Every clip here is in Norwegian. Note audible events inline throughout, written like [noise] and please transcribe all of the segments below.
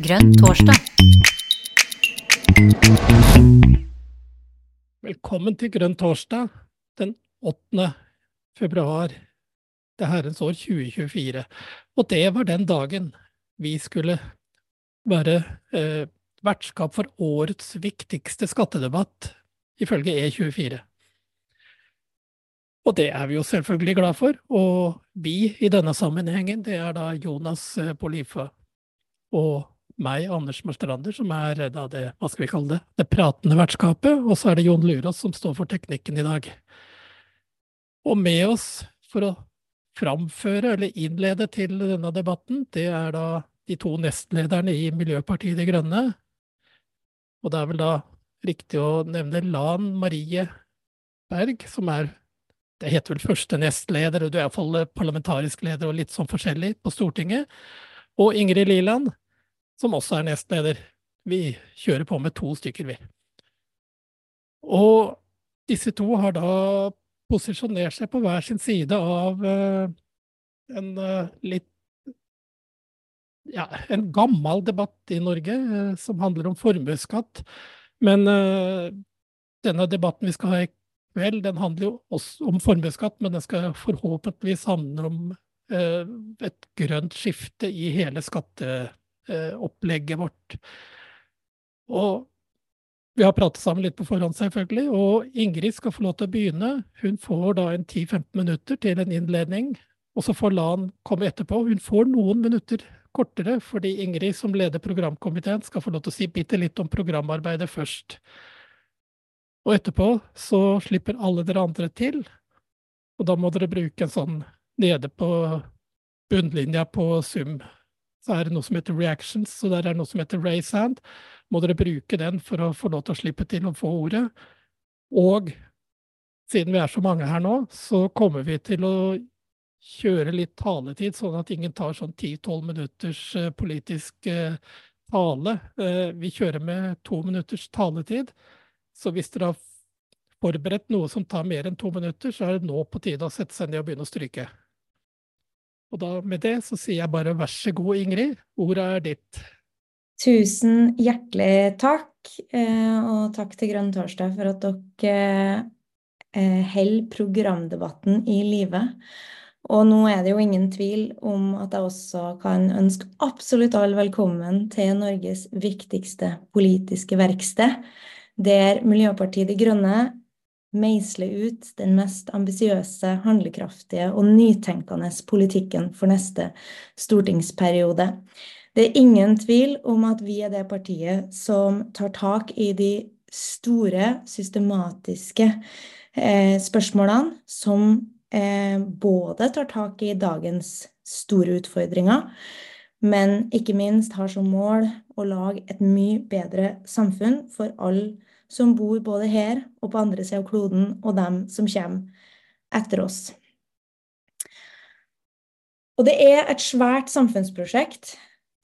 Grønn torsdag. Velkommen til Grønn torsdag den 8. februar det herrens år 2024. Og det var den dagen vi skulle være eh, vertskap for årets viktigste skattedebatt, ifølge E24. Og det er vi jo selvfølgelig glad for. Og vi i denne sammenhengen, det er da Jonas eh, Polifa og meg, Anders Marstrander, som er eh, da det, hva skal vi kalle det, det pratende vertskapet. Og så er det Jon Lurås som står for teknikken i dag. Og med oss for å framføre eller innlede til denne debatten, det er da de to nestlederne i Miljøpartiet De Grønne. Og det er vel da riktig å nevne Lan Marie Berg, som er det heter vel første nestleder, og du er iallfall parlamentarisk leder og litt sånn forskjellig på Stortinget. Og Ingrid Liland, som også er nestleder. Vi kjører på med to stykker, vi. Og disse to har da posisjonert seg på hver sin side av uh, en uh, litt ja, en gammel debatt i Norge uh, som handler om formuesskatt. Men denne debatten vi skal ha i kveld, den handler jo også om formuesskatt, men den skal forhåpentligvis handle om eh, et grønt skifte i hele skatteopplegget eh, vårt. Og vi har pratet sammen litt på forhånd, selvfølgelig, og Ingrid skal få lov til å begynne. Hun får da en 10-15 minutter til en innledning, og så får Lan komme etterpå. Hun får noen minutter kortere, fordi Ingrid som leder programkomiteen skal få lov til å si bitte litt om programarbeidet først. Og etterpå så slipper alle dere andre til, og da må dere bruke en sånn nede på bunnlinja på Sum. Så er det noe som heter reactions, så der er det noe som heter raise hand. Må dere bruke den for å få lov til å slippe til å få ordet. Og siden vi er så mange her nå, så kommer vi til å kjøre litt taletid, sånn at ingen tar sånn 10-12 minutters eh, politisk eh, tale. Eh, vi kjører med to minutters taletid. Så hvis dere har forberedt noe som tar mer enn to minutter, så er det nå på tide å sette seg ned og begynne å stryke. Og da med det så sier jeg bare vær så god, Ingrid. Ordet er ditt. Tusen hjertelig takk, eh, og takk til Grønn torsdag for at dere eh, holder programdebatten i live. Og nå er det jo ingen tvil om at jeg også kan ønske absolutt alle velkommen til Norges viktigste politiske verksted der Miljøpartiet De Grønne meisler ut den mest ambisiøse, handlekraftige og nytenkende politikken for neste stortingsperiode. Det er ingen tvil om at vi er det partiet som tar tak i de store, systematiske eh, spørsmålene som eh, både tar tak i dagens store utfordringer, men ikke minst har som mål å lage et mye bedre samfunn for alle som bor både her og på andre siden av kloden, og dem som kommer etter oss. Og det er et svært samfunnsprosjekt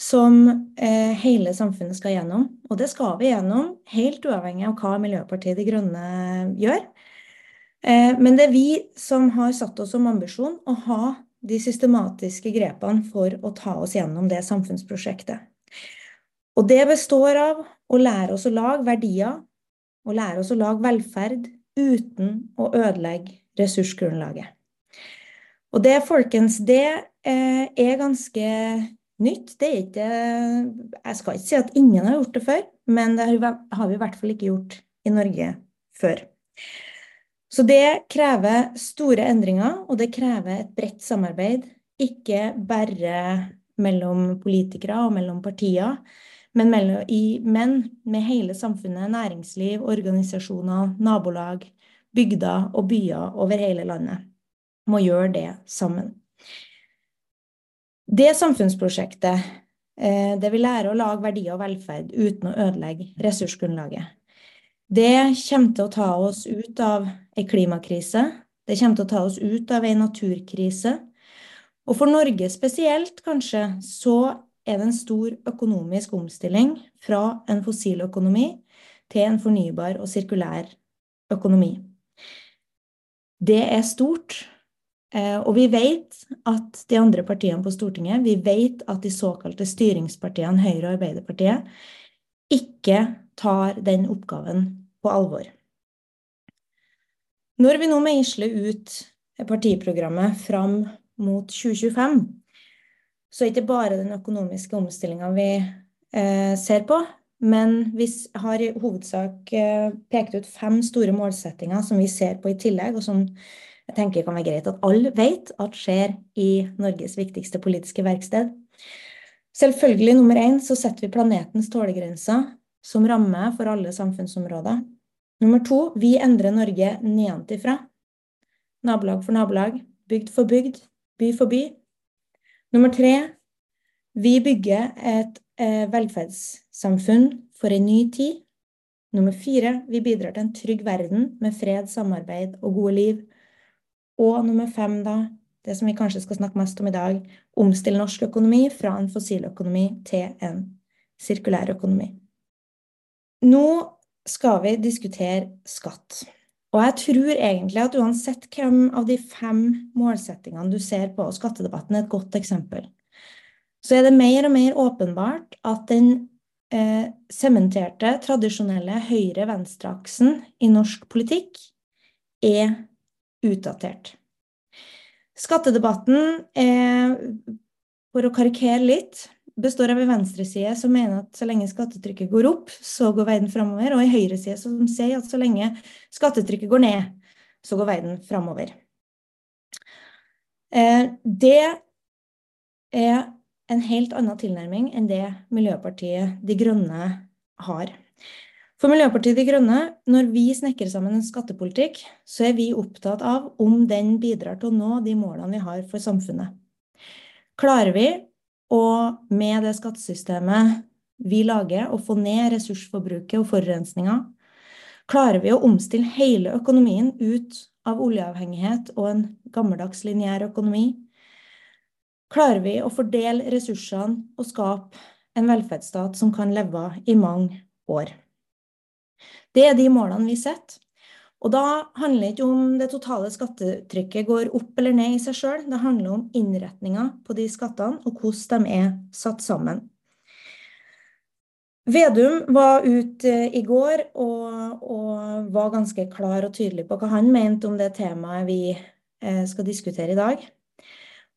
som eh, hele samfunnet skal gjennom. Og det skal vi gjennom, helt uavhengig av hva Miljøpartiet De Grønne gjør. Eh, men det er vi som har satt oss som ambisjon å ha de systematiske grepene for å ta oss gjennom det samfunnsprosjektet. Og det består av å lære oss å lage verdier og lære oss å lage velferd uten å ødelegge ressursgrunnlaget. Og det, folkens, det eh, er ganske nytt. Det er ikke Jeg skal ikke si at ingen har gjort det før, men det har vi i hvert fall ikke gjort i Norge før. Så det krever store endringer, og det krever et bredt samarbeid. Ikke bare mellom politikere og mellom partier, men, i, men med hele samfunnet, næringsliv, organisasjoner, nabolag, bygder og byer over hele landet må gjøre det sammen. Det samfunnsprosjektet eh, det vil lære å lage verdier og velferd uten å ødelegge ressursgrunnlaget. Det kommer til å ta oss ut av ei klimakrise. Det kommer til å ta oss ut av ei naturkrise. Og for Norge spesielt, kanskje, så er det en stor økonomisk omstilling fra en fossil økonomi til en fornybar og sirkulær økonomi. Det er stort, Eh, og vi vet at de andre partiene på Stortinget, vi vet at de såkalte styringspartiene Høyre og Arbeiderpartiet ikke tar den oppgaven på alvor. Når vi nå meisler ut partiprogrammet fram mot 2025, så ikke bare den økonomiske omstillinga vi eh, ser på, men vi har i hovedsak eh, pekt ut fem store målsettinger som vi ser på i tillegg, og som jeg tenker kan være greit at alle vet at skjer i Norges viktigste politiske verksted. Selvfølgelig, nummer én, så setter vi planetens tålegrenser som ramme for alle samfunnsområder. Nummer to, vi endrer Norge nedenfra. Nabolag for nabolag, bygd for bygd, by for by. Nummer tre, vi bygger et eh, velferdssamfunn for en ny tid. Nummer fire, vi bidrar til en trygg verden med fred, samarbeid og gode liv. Og nummer fem, da, det som vi kanskje skal snakke mest om i dag, omstille norsk økonomi fra en fossiløkonomi til en sirkulær økonomi. Nå skal vi diskutere skatt. Og jeg tror egentlig at uansett hvem av de fem målsettingene du ser på, og skattedebatten er et godt eksempel, så er det mer og mer åpenbart at den eh, sementerte, tradisjonelle høyre-venstre-aksen i norsk politikk er utdatert. Skattedebatten, er, for å karikere litt, består av en venstreside som mener at så lenge skattetrykket går opp, så går verden framover, og en høyreside som sier at så lenge skattetrykket går ned, så går verden framover. Eh, det er en helt annen tilnærming enn det Miljøpartiet De Grønne har. For Miljøpartiet De Grønne, når vi snekrer sammen en skattepolitikk, så er vi opptatt av om den bidrar til å nå de målene vi har for samfunnet. Klarer vi å, med det skattesystemet vi lager, å få ned ressursforbruket og forurensninga? Klarer vi å omstille hele økonomien ut av oljeavhengighet og en gammeldags lineær økonomi? Klarer vi å fordele ressursene og skape en velferdsstat som kan leve i mange år? Det er de målene vi setter. Og da handler det ikke om det totale skattetrykket går opp eller ned i seg sjøl, det handler om innretninga på de skattene og hvordan de er satt sammen. Vedum var ute i går og, og, var ganske klar og tydelig på hva han mente om det temaet vi eh, skal diskutere i dag.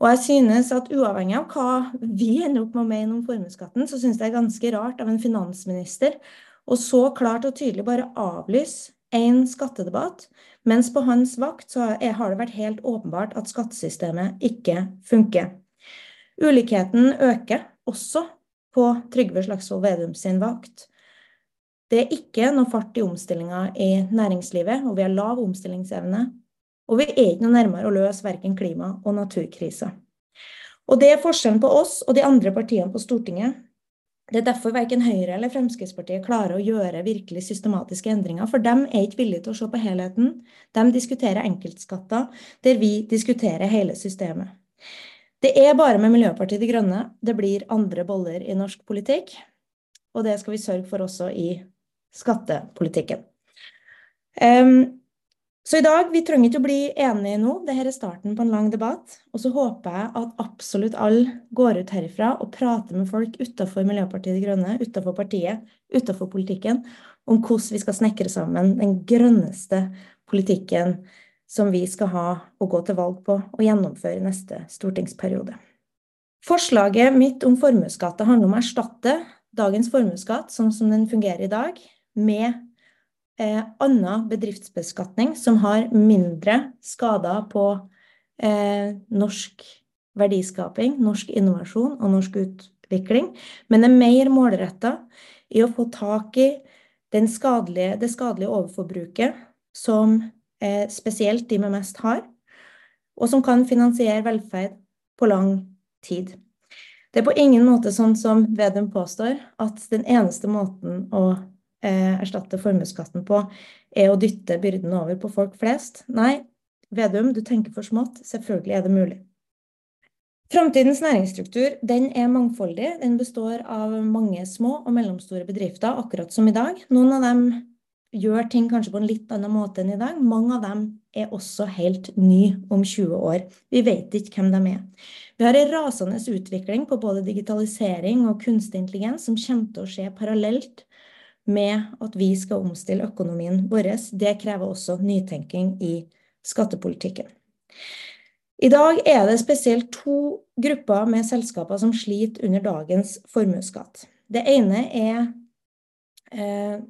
Og jeg synes at uavhengig av hva vi ender opp med å mene om formuesskatten, så synes jeg det er ganske rart av en finansminister å så klart og tydelig bare avlyse en skattedebatt, mens på hans vakt har det vært helt åpenbart at skattesystemet ikke funker. Ulikheten øker også på Trygve Slagsvold Vedum sin vakt. Det er ikke noe fart i omstillinga i næringslivet, og vi har lav omstillingsevne. Og vi er ikke noe nærmere å løse verken klima- og naturkrisa. Og det er forskjellen på oss og de andre partiene på Stortinget. Det er derfor verken Høyre eller Fremskrittspartiet klarer å gjøre virkelig systematiske endringer, for de er ikke villige til å se på helheten. De diskuterer enkeltskatter, der vi diskuterer hele systemet. Det er bare med Miljøpartiet De Grønne det blir andre boller i norsk politikk, og det skal vi sørge for også i skattepolitikken. Um, så i dag, vi trenger ikke å bli enige nå, dette er starten på en lang debatt. Og så håper jeg at absolutt alle går ut herifra og prater med folk utenfor Miljøpartiet De Grønne, utenfor partiet, utenfor politikken, om hvordan vi skal snekre sammen den grønneste politikken som vi skal ha og gå til valg på og gjennomføre neste stortingsperiode. Forslaget mitt om formuesskatt handler om å erstatte dagens formuesskatt, sånn som den fungerer i dag, med eh, annen bedriftsbeskatning som har mindre skader på eh, norsk verdiskaping, norsk innovasjon og norsk utvikling, men er mer målretta i å få tak i skadelige, det skadelige overforbruket som eh, spesielt de med mest har, og som kan finansiere velferd på lang tid. Det er på ingen måte sånn som Vedum påstår, at den eneste måten å erstatte formuesskatten på, er å dytte byrden over på folk flest. Nei, Vedum, du tenker for smått. Selvfølgelig er det mulig. Framtidens næringsstruktur den er mangfoldig. Den består av mange små og mellomstore bedrifter, akkurat som i dag. Noen av dem gjør ting kanskje på en litt annen måte enn i dag. Mange av dem er også helt ny om 20 år. Vi vet ikke hvem de er. Vi har en rasende utvikling på både digitalisering og kunstig intelligens som kommer til å skje parallelt med at vi skal omstille økonomien vår. Det krever også nytenking i skattepolitikken. I dag er det spesielt to grupper med selskaper som sliter under dagens formuesskatt. Det ene er eh,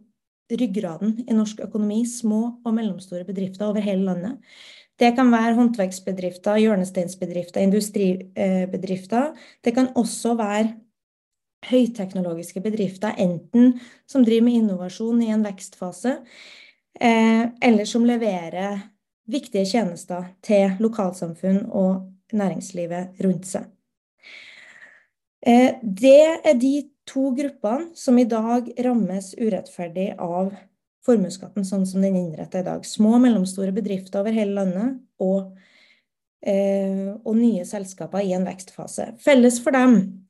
ryggraden i norsk økonomi, små og mellomstore bedrifter over hele landet. Det kan være håndverksbedrifter, hjørnesteinsbedrifter, industribedrifter. Det kan også være høyteknologiske bedrifter, enten som driver med innovasjon i en vekstfase, eh, eller som leverer viktige tjenester til lokalsamfunn og næringslivet rundt seg. Eh, det er de to gruppene som i dag rammes urettferdig av formuesskatten sånn som den er innrettet i dag. Små og mellomstore bedrifter over hele landet og, eh, og nye selskaper i en vekstfase. Felles for dem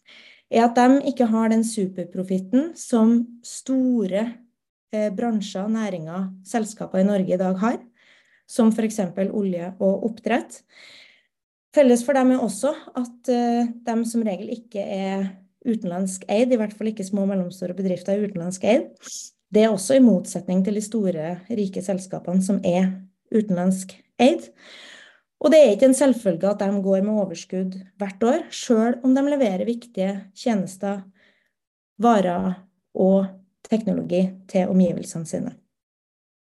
er at de ikke har den superprofitten som store eh, bransjer, næringer, selskaper i Norge i dag har, som f.eks. olje og oppdrett. Felles for dem er også at eh, de som regel ikke er utenlandsk eid, i hvert fall ikke små og mellomstore bedrifter er utenlandsk eid. Det er også i motsetning til de store, rike selskapene som er utenlandsk eid. Og det er ikke en selvfølge at de går med overskudd hvert år, sjøl om de leverer viktige tjenester, varer og teknologi til omgivelsene sine.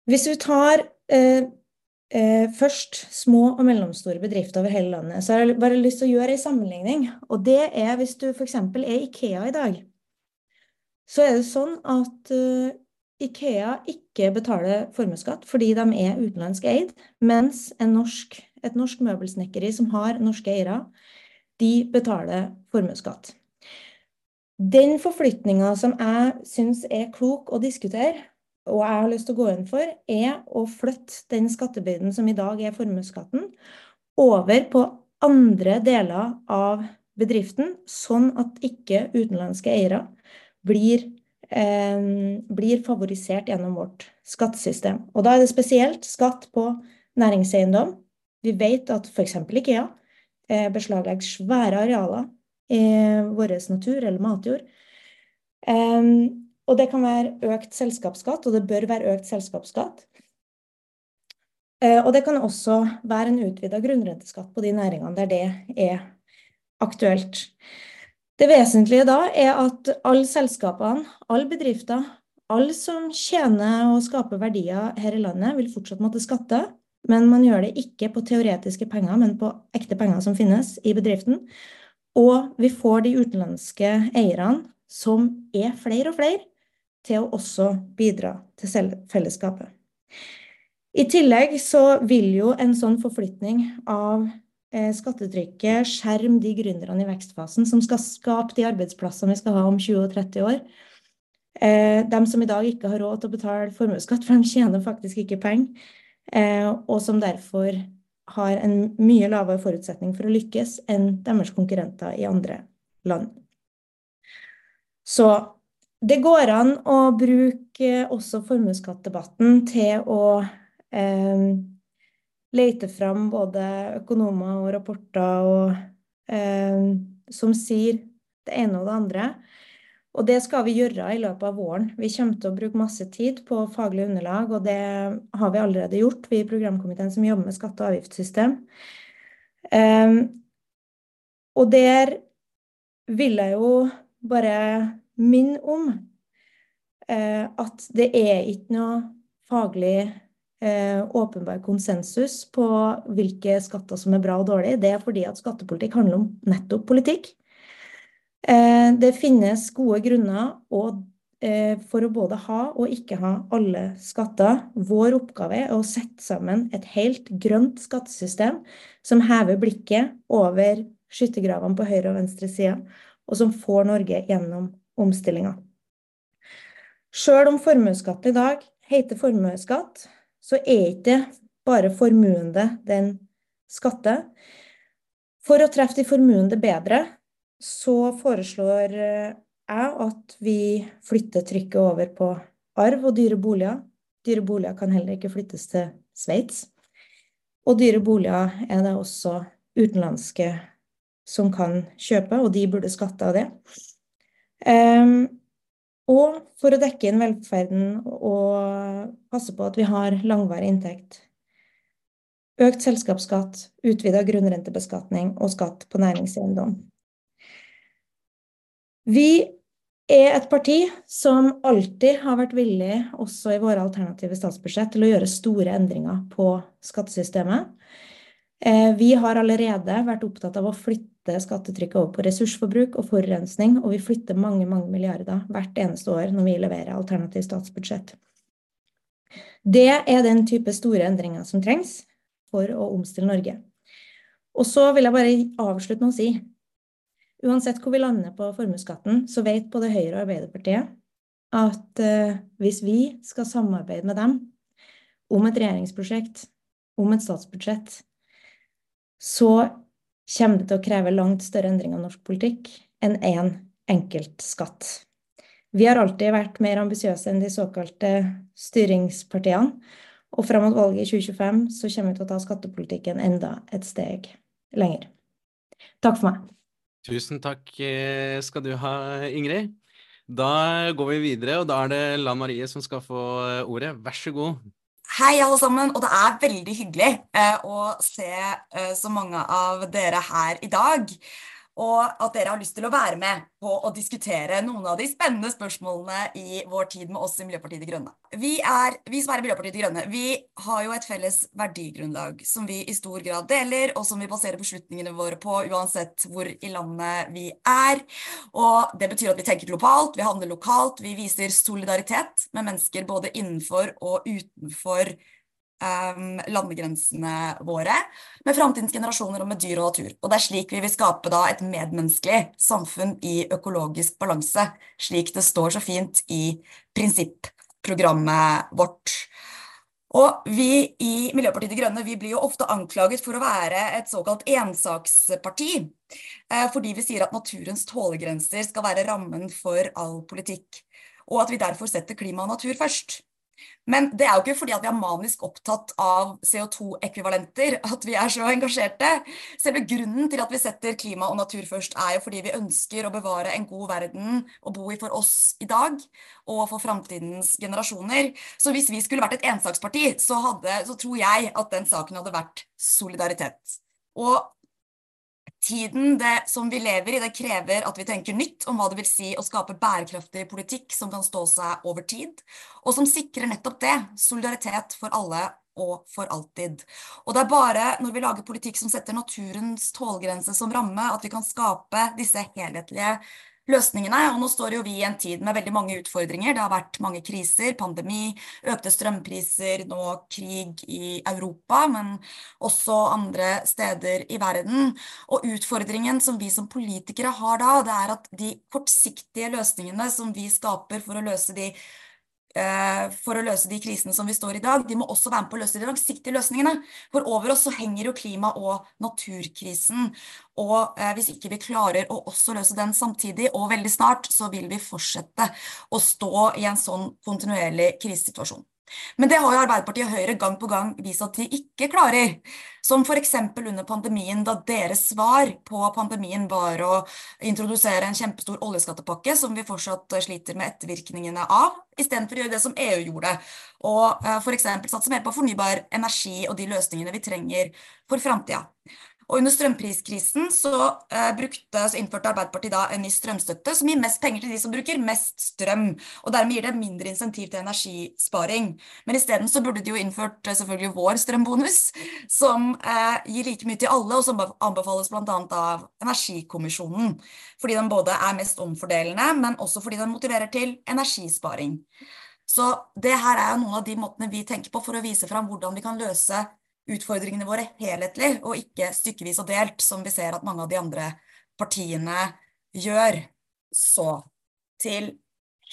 Hvis vi tar eh, eh, først små og mellomstore bedrifter over hele landet, så har jeg bare lyst til å gjøre en sammenligning. Og det er hvis du f.eks. er Ikea i dag, så er det sånn at eh, Ikea ikke betaler formuesskatt fordi de er utenlandsk eid, mens en norsk, et norsk møbelsnekkeri som har norske eiere, de betaler formuesskatt. Den forflytninga som jeg syns er klok å diskutere, og jeg har lyst til å gå inn for, er å flytte den skattebyrden som i dag er formuesskatten, over på andre deler av bedriften, sånn at ikke utenlandske eiere blir eh, blir favorisert gjennom vårt skattesystem. Og da er det spesielt skatt på næringseiendom. Vi vet at f.eks. IKEA eh, beslaglegger svære arealer i vår natur eller matjord. Og det kan være økt selskapsskatt, og det bør være økt selskapsskatt. Eh, og det kan også være en utvida grunnrenteskatt på de næringene der det er aktuelt. Det vesentlige da er at alle selskapene, alle bedrifter, alle som tjener og skaper verdier her i landet, vil fortsatt måtte skatte. Men man gjør det ikke på teoretiske penger, men på ekte penger som finnes i bedriften. Og vi får de utenlandske eierne, som er flere og flere, til å også bidra til fellesskapet. I tillegg så vil jo en sånn forflytning av Eh, skattetrykket, skjerm de gründerne i vekstfasen som skal skape de arbeidsplassene vi skal ha om 20 og 30 år. Eh, de som i dag ikke har råd til å betale formuesskatt, for de tjener faktisk ikke penger, og som derfor har en mye lavere forutsetning for å lykkes enn deres konkurrenter i andre land. Så det går an å bruke også formuesskattdebatten til å eh, lete fram både økonomer og rapporter og, eh, som sier det ene og det andre. Og det skal vi gjøre i løpet av våren. Vi kommer til å bruke masse tid på faglig underlag, og det har vi allerede gjort, vi i programkomiteen som jobber med skatte- og avgiftssystem. Um, og der vil jeg jo bare minne om uh, at det er ikke noe faglig uh, åpenbar konsensus på hvilke skatter som er bra og dårlig. Det er fordi at skattepolitikk handler om nettopp politikk. Eh, det finnes gode grunner eh, for å både ha og ikke ha alle skatter. Vår oppgave er å sette sammen et helt grønt skattesystem som hever blikket over skyttergravene på høyre og venstre side, og som får Norge gjennom omstillinga. Sjøl om formuesskatten i dag heter formuesskatt, så er ikke bare formuende den skatter. For å treffe de formuende bedre, så foreslår eh, jeg at vi flytter trykket over på arv og dyre boliger, Dyre boliger kan heller ikke flyttes til Sveits. Og dyre boliger er det også utenlandske som kan kjøpe, og de burde skatte av det. Um, og for å dekke inn velferden og passe på at vi har langvarig inntekt. Økt selskapsskatt, utvida grunnrentebeskatning og skatt på næringseiendom. Vi er et parti som alltid har vært villig, også i våre alternative statsbudsjett, til å gjøre store endringer på skattesystemet. Eh, vi har allerede vært opptatt av å flytte skattetrykket over på ressursforbruk og forurensning, og vi flytter mange, mange milliarder hvert eneste år når vi leverer alternativt statsbudsjett. Det er den type store endringer som trengs for å omstille Norge. Og så vil jeg bare avslutte med å si Uansett hvor vi lander på formuesskatten, så vet både Høyre og Arbeiderpartiet at uh, hvis vi skal samarbeide med dem om et regjeringsprosjekt, om et statsbudsjett, så kommer det til å kreve langt større endring av norsk politikk enn én en enkelt skatt. Vi har alltid vært mer ambisiøse enn de såkalte styringspartiene. Og fram mot valget i 2025 så kommer vi til å ta skattepolitikken enda et steg lenger. Takk for meg. Tusen takk eh, skal du ha, Ingrid. Da går vi videre, og da er det Lan Marie som skal få eh, ordet. Vær så god. Hei, alle sammen. Og det er veldig hyggelig eh, å se eh, så mange av dere her i dag og at dere har lyst til å være med på å diskutere noen av de spennende spørsmålene i vår tid med oss i Miljøpartiet De Grønne. Vi, er, vi som er i Miljøpartiet De Grønne, vi har jo et felles verdigrunnlag som vi i stor grad deler, og som vi baserer beslutningene våre på uansett hvor i landet vi er. Og det betyr at vi tenker globalt, vi handler lokalt, vi viser solidaritet med mennesker både innenfor og utenfor um, landegrensene våre, med framtidens generasjoner og med dyr og natur. Og det er slik vi vil skape da et medmenneskelig samfunn i økologisk balanse, slik det står så fint i prinsipprogrammet vårt. Og vi i Miljøpartiet De Grønne vi blir jo ofte anklaget for å være et såkalt ensaksparti, eh, fordi vi sier at naturens tålegrenser skal være rammen for all politikk, og at vi derfor setter klima og natur først. Men det er jo ikke fordi at vi er manisk opptatt av CO2-ekvivalenter at vi er så engasjerte. Selve grunnen til at vi setter klima og natur først, er jo fordi vi ønsker å bevare en god verden å bo i for oss i dag og for framtidens generasjoner. Så hvis vi skulle vært et ensaksparti, så, hadde, så tror jeg at den saken hadde vært solidaritet. Og Tiden det, som vi lever i, det krever at vi tenker nytt om hva det vil si å skape bærekraftig politikk som kan stå seg over tid, og som sikrer nettopp det, solidaritet for alle og for alltid. Og det er bare når vi lager politikk som setter naturens tålegrense som ramme, at vi kan skape disse helhetlige løsningene. Og nå står jo vi i en tid med veldig mange utfordringer. Det har vært mange kriser, pandemi, økte strømpriser, nå krig i Europa, men også andre steder i verden. Og utfordringen som vi som politikere har da, det er at de kortsiktige løsningene som vi skaper for å løse de for å løse de krisene som vi står i dag. De må også være med på å løse de langsiktige løsningene. For over oss så henger jo klima- og naturkrisen. Og eh, hvis ikke vi klarer å også løse den samtidig, og veldig snart, så vil vi fortsette å stå i en sånn kontinuerlig krisesituasjon. Men det har jo Arbeiderpartiet og Høyre gang på gang vist at de ikke klarer. Som f.eks. under pandemien, da deres svar på pandemien var å introdusere en kjempestor oljeskattepakke som vi fortsatt sliter med ettervirkningene av, istedenfor å gjøre det som EU gjorde. Og uh, f.eks. satse mer på fornybar energi og de løsningene vi trenger for framtida. Og under strømpriskrisen så, eh, brukte, så, innførte Arbeiderpartiet da en ny strømstøtte som gir mest penger til de som bruker mest strøm. Og dermed gir det mindre insentiv til energisparing. Men isteden så burde de jo innført eh, selvfølgelig vår strømbonus, som eh, gir like mye til alle, og som anbefales bl.a. av Energikommisjonen. Fordi den både er mest omfordelende, men også fordi den motiverer til energisparing. Så det her er jo noen av de måtene vi tenker på for å vise fram hvordan vi kan løse utfordringene våre helhetlig, og ikke stykkevis og delt, som vi ser at mange av de andre partiene gjør. Så til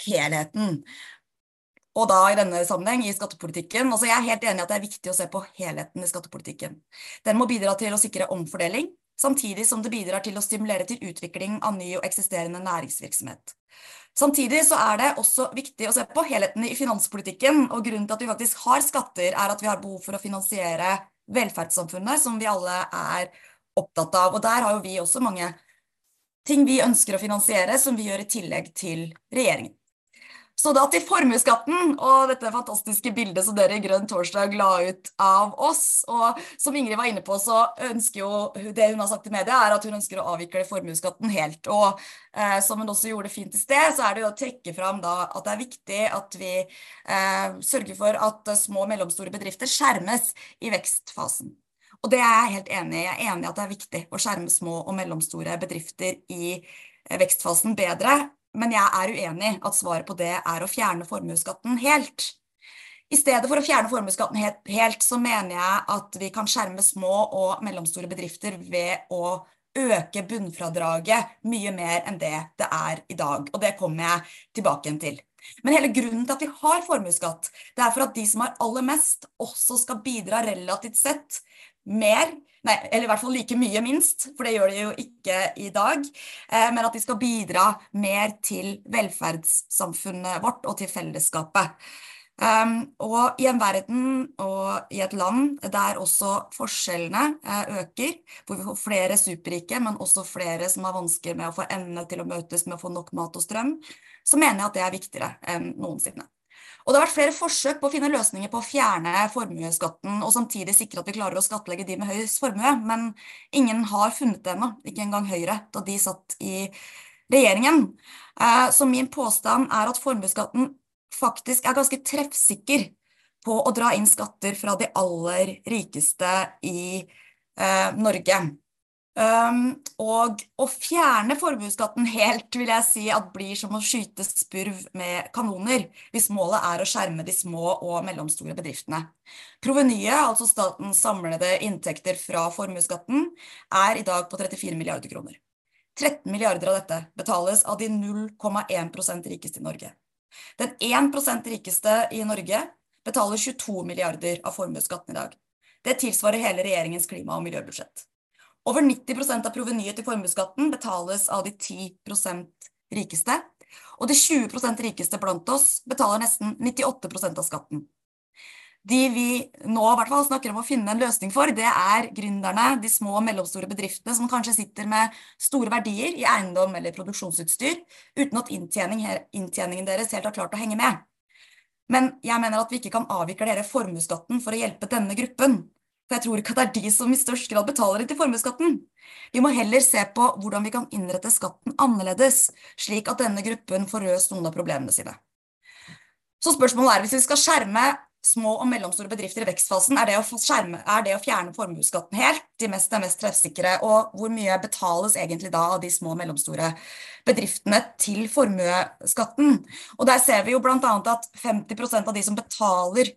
helheten. Og da i denne sammenheng i skattepolitikken. altså Jeg er helt enig i at det er viktig å se på helheten i skattepolitikken. Den må bidra til å sikre omfordeling, samtidig som det bidrar til å stimulere til utvikling av ny og eksisterende næringsvirksomhet. Samtidig så er det også viktig å se på helheten i finanspolitikken, og grunnen til at vi faktisk har skatter, er at vi har behov for å finansiere velferdssamfunnet, som vi alle er opptatt av. Og der har jo vi også mange ting vi ønsker å finansiere, som vi gjør i tillegg til regjeringen. Så da til formuesskatten og dette fantastiske bildet som dere i Grønn torsdag la ut av oss. Og som Ingrid var inne på, så ønsker jo det hun har sagt i media, er at hun ønsker å avvikle formuesskatten helt. Og eh, som hun også gjorde fint i sted, så er det jo å trekke fram da at det er viktig at vi eh, sørger for at små og mellomstore bedrifter skjermes i vekstfasen. Og det er jeg helt enig i. Jeg er enig i at det er viktig å skjerme små og mellomstore bedrifter i eh, vekstfasen bedre men jeg er uenig at svaret på det er å fjerne formuesskatten helt. I stedet for å fjerne formuesskatten helt, så mener jeg at vi kan skjerme små og mellomstore bedrifter ved å øke bunnfradraget mye mer enn det det er i dag. Og det kommer jeg tilbake igjen til. Men hele grunnen til at vi har formuesskatt, det er for at de som har aller mest, også skal bidra relativt sett mer Nei, eller i hvert fall like mye, minst, for det gjør de jo ikke i dag. Eh, men at de skal bidra mer til velferdssamfunnet vårt og til fellesskapet. Um, og i en verden og i et land der også forskjellene uh, øker, hvor vi får flere superrike, men også flere som har vansker med å få endene til å møtes med å få nok mat og strøm, så mener jeg at det er viktigere enn noensinne. Og det har vært flere forsøk på å finne løsninger på å fjerne formuesskatten og samtidig sikre at vi klarer å skattlegge de med høyest formue, men ingen har funnet det ennå, ikke engang Høyre, da de satt i regjeringen. Eh, så min påstand er at formuesskatten faktisk er ganske treffsikker på å dra inn skatter fra de aller rikeste i eh, Norge. Um, og å fjerne formuesskatten helt vil jeg si at blir som å skyte spurv med kanoner, hvis målet er å skjerme de små og mellomstore bedriftene. Provenyet, altså statens samlede inntekter fra formuesskatten, er i dag på 34 milliarder kroner. 13 milliarder av dette betales av de 0,1% rikeste i Norge. Den 1% rikeste i Norge betaler 22 milliarder av formuesskatten i dag. Det tilsvarer hele regjeringens klima- og miljøbudsjett. Over 90% av provenyet til formuesskatten betales av de 10% rikeste, og de 20% rikeste blant oss betaler nesten 98% av skatten. De vi nå i hvert fall snakker om å finne en løsning for, det er gründerne, de små og mellomstore bedriftene som kanskje sitter med store verdier i eiendom eller produksjonsutstyr, uten at inntjening, inntjeningen deres helt har klart å henge med. Men jeg mener at vi ikke kan avvikle hele formuesskatten for å hjelpe denne gruppen. For jeg tror ikke at det er de som i størst grad betaler inn til formuesskatten. Vi må heller se på hvordan vi kan innrette skatten annerledes, slik at denne gruppen får løst noen av problemene sine. Så spørsmålet er, hvis vi skal skjerme små og mellomstore bedrifter i vekstfasen, er det å, skjerme, er det å fjerne formuesskatten helt de mest, de mest treffsikre? Og hvor mye betales egentlig da av de små og mellomstore bedriftene til formuesskatten? Og der ser vi jo bl.a. at 50% av de som betaler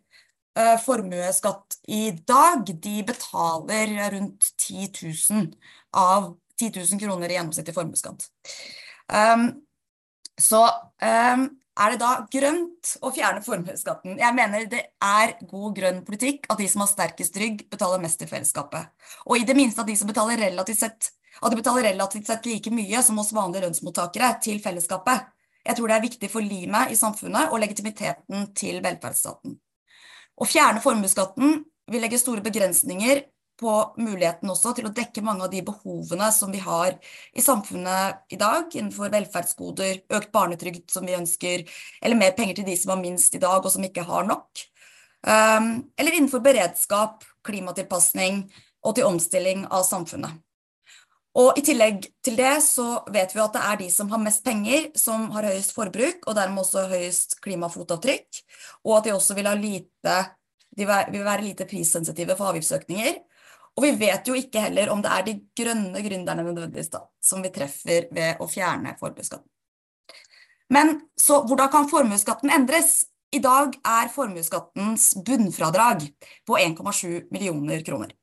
formuesskatt i dag, de betaler rundt 10 000 av 10 000 kroner i gjennomsnittlig formuesskatt. Um, så um, er det da grønt å fjerne formuesskatten? Jeg mener det er god grønn politikk at de som har sterkest rygg, betaler mest til fellesskapet. Og i det minste at de som betaler relativt sett, at de betaler relativt sett like mye som oss vanlige lønnsmottakere til fellesskapet. Jeg tror det er viktig for limet i samfunnet og legitimiteten til velferdsstaten. Å fjerne formuesskatten vil legge store begrensninger på muligheten også til å dekke mange av de behovene som vi har i samfunnet i dag, innenfor velferdsgoder, økt barnetrygd som vi ønsker, eller mer penger til de som har minst i dag og som ikke har nok. Um, eller innenfor beredskap, klimatilpasning og til omstilling av samfunnet. Og I tillegg til det så vet vi at det er de som har mest penger, som har høyest forbruk, og dermed også høyest klimafotavtrykk. Og at de også vil, lite, de vil være lite prissensitive for avgiftsøkninger. Og vi vet jo ikke heller om det er de grønne gründerne nødvendigvis da, som vi treffer ved å fjerne formuesskatten. Men så hvordan kan formuesskatten endres? I dag er formuesskattens bunnfradrag på 1,7 millioner kroner.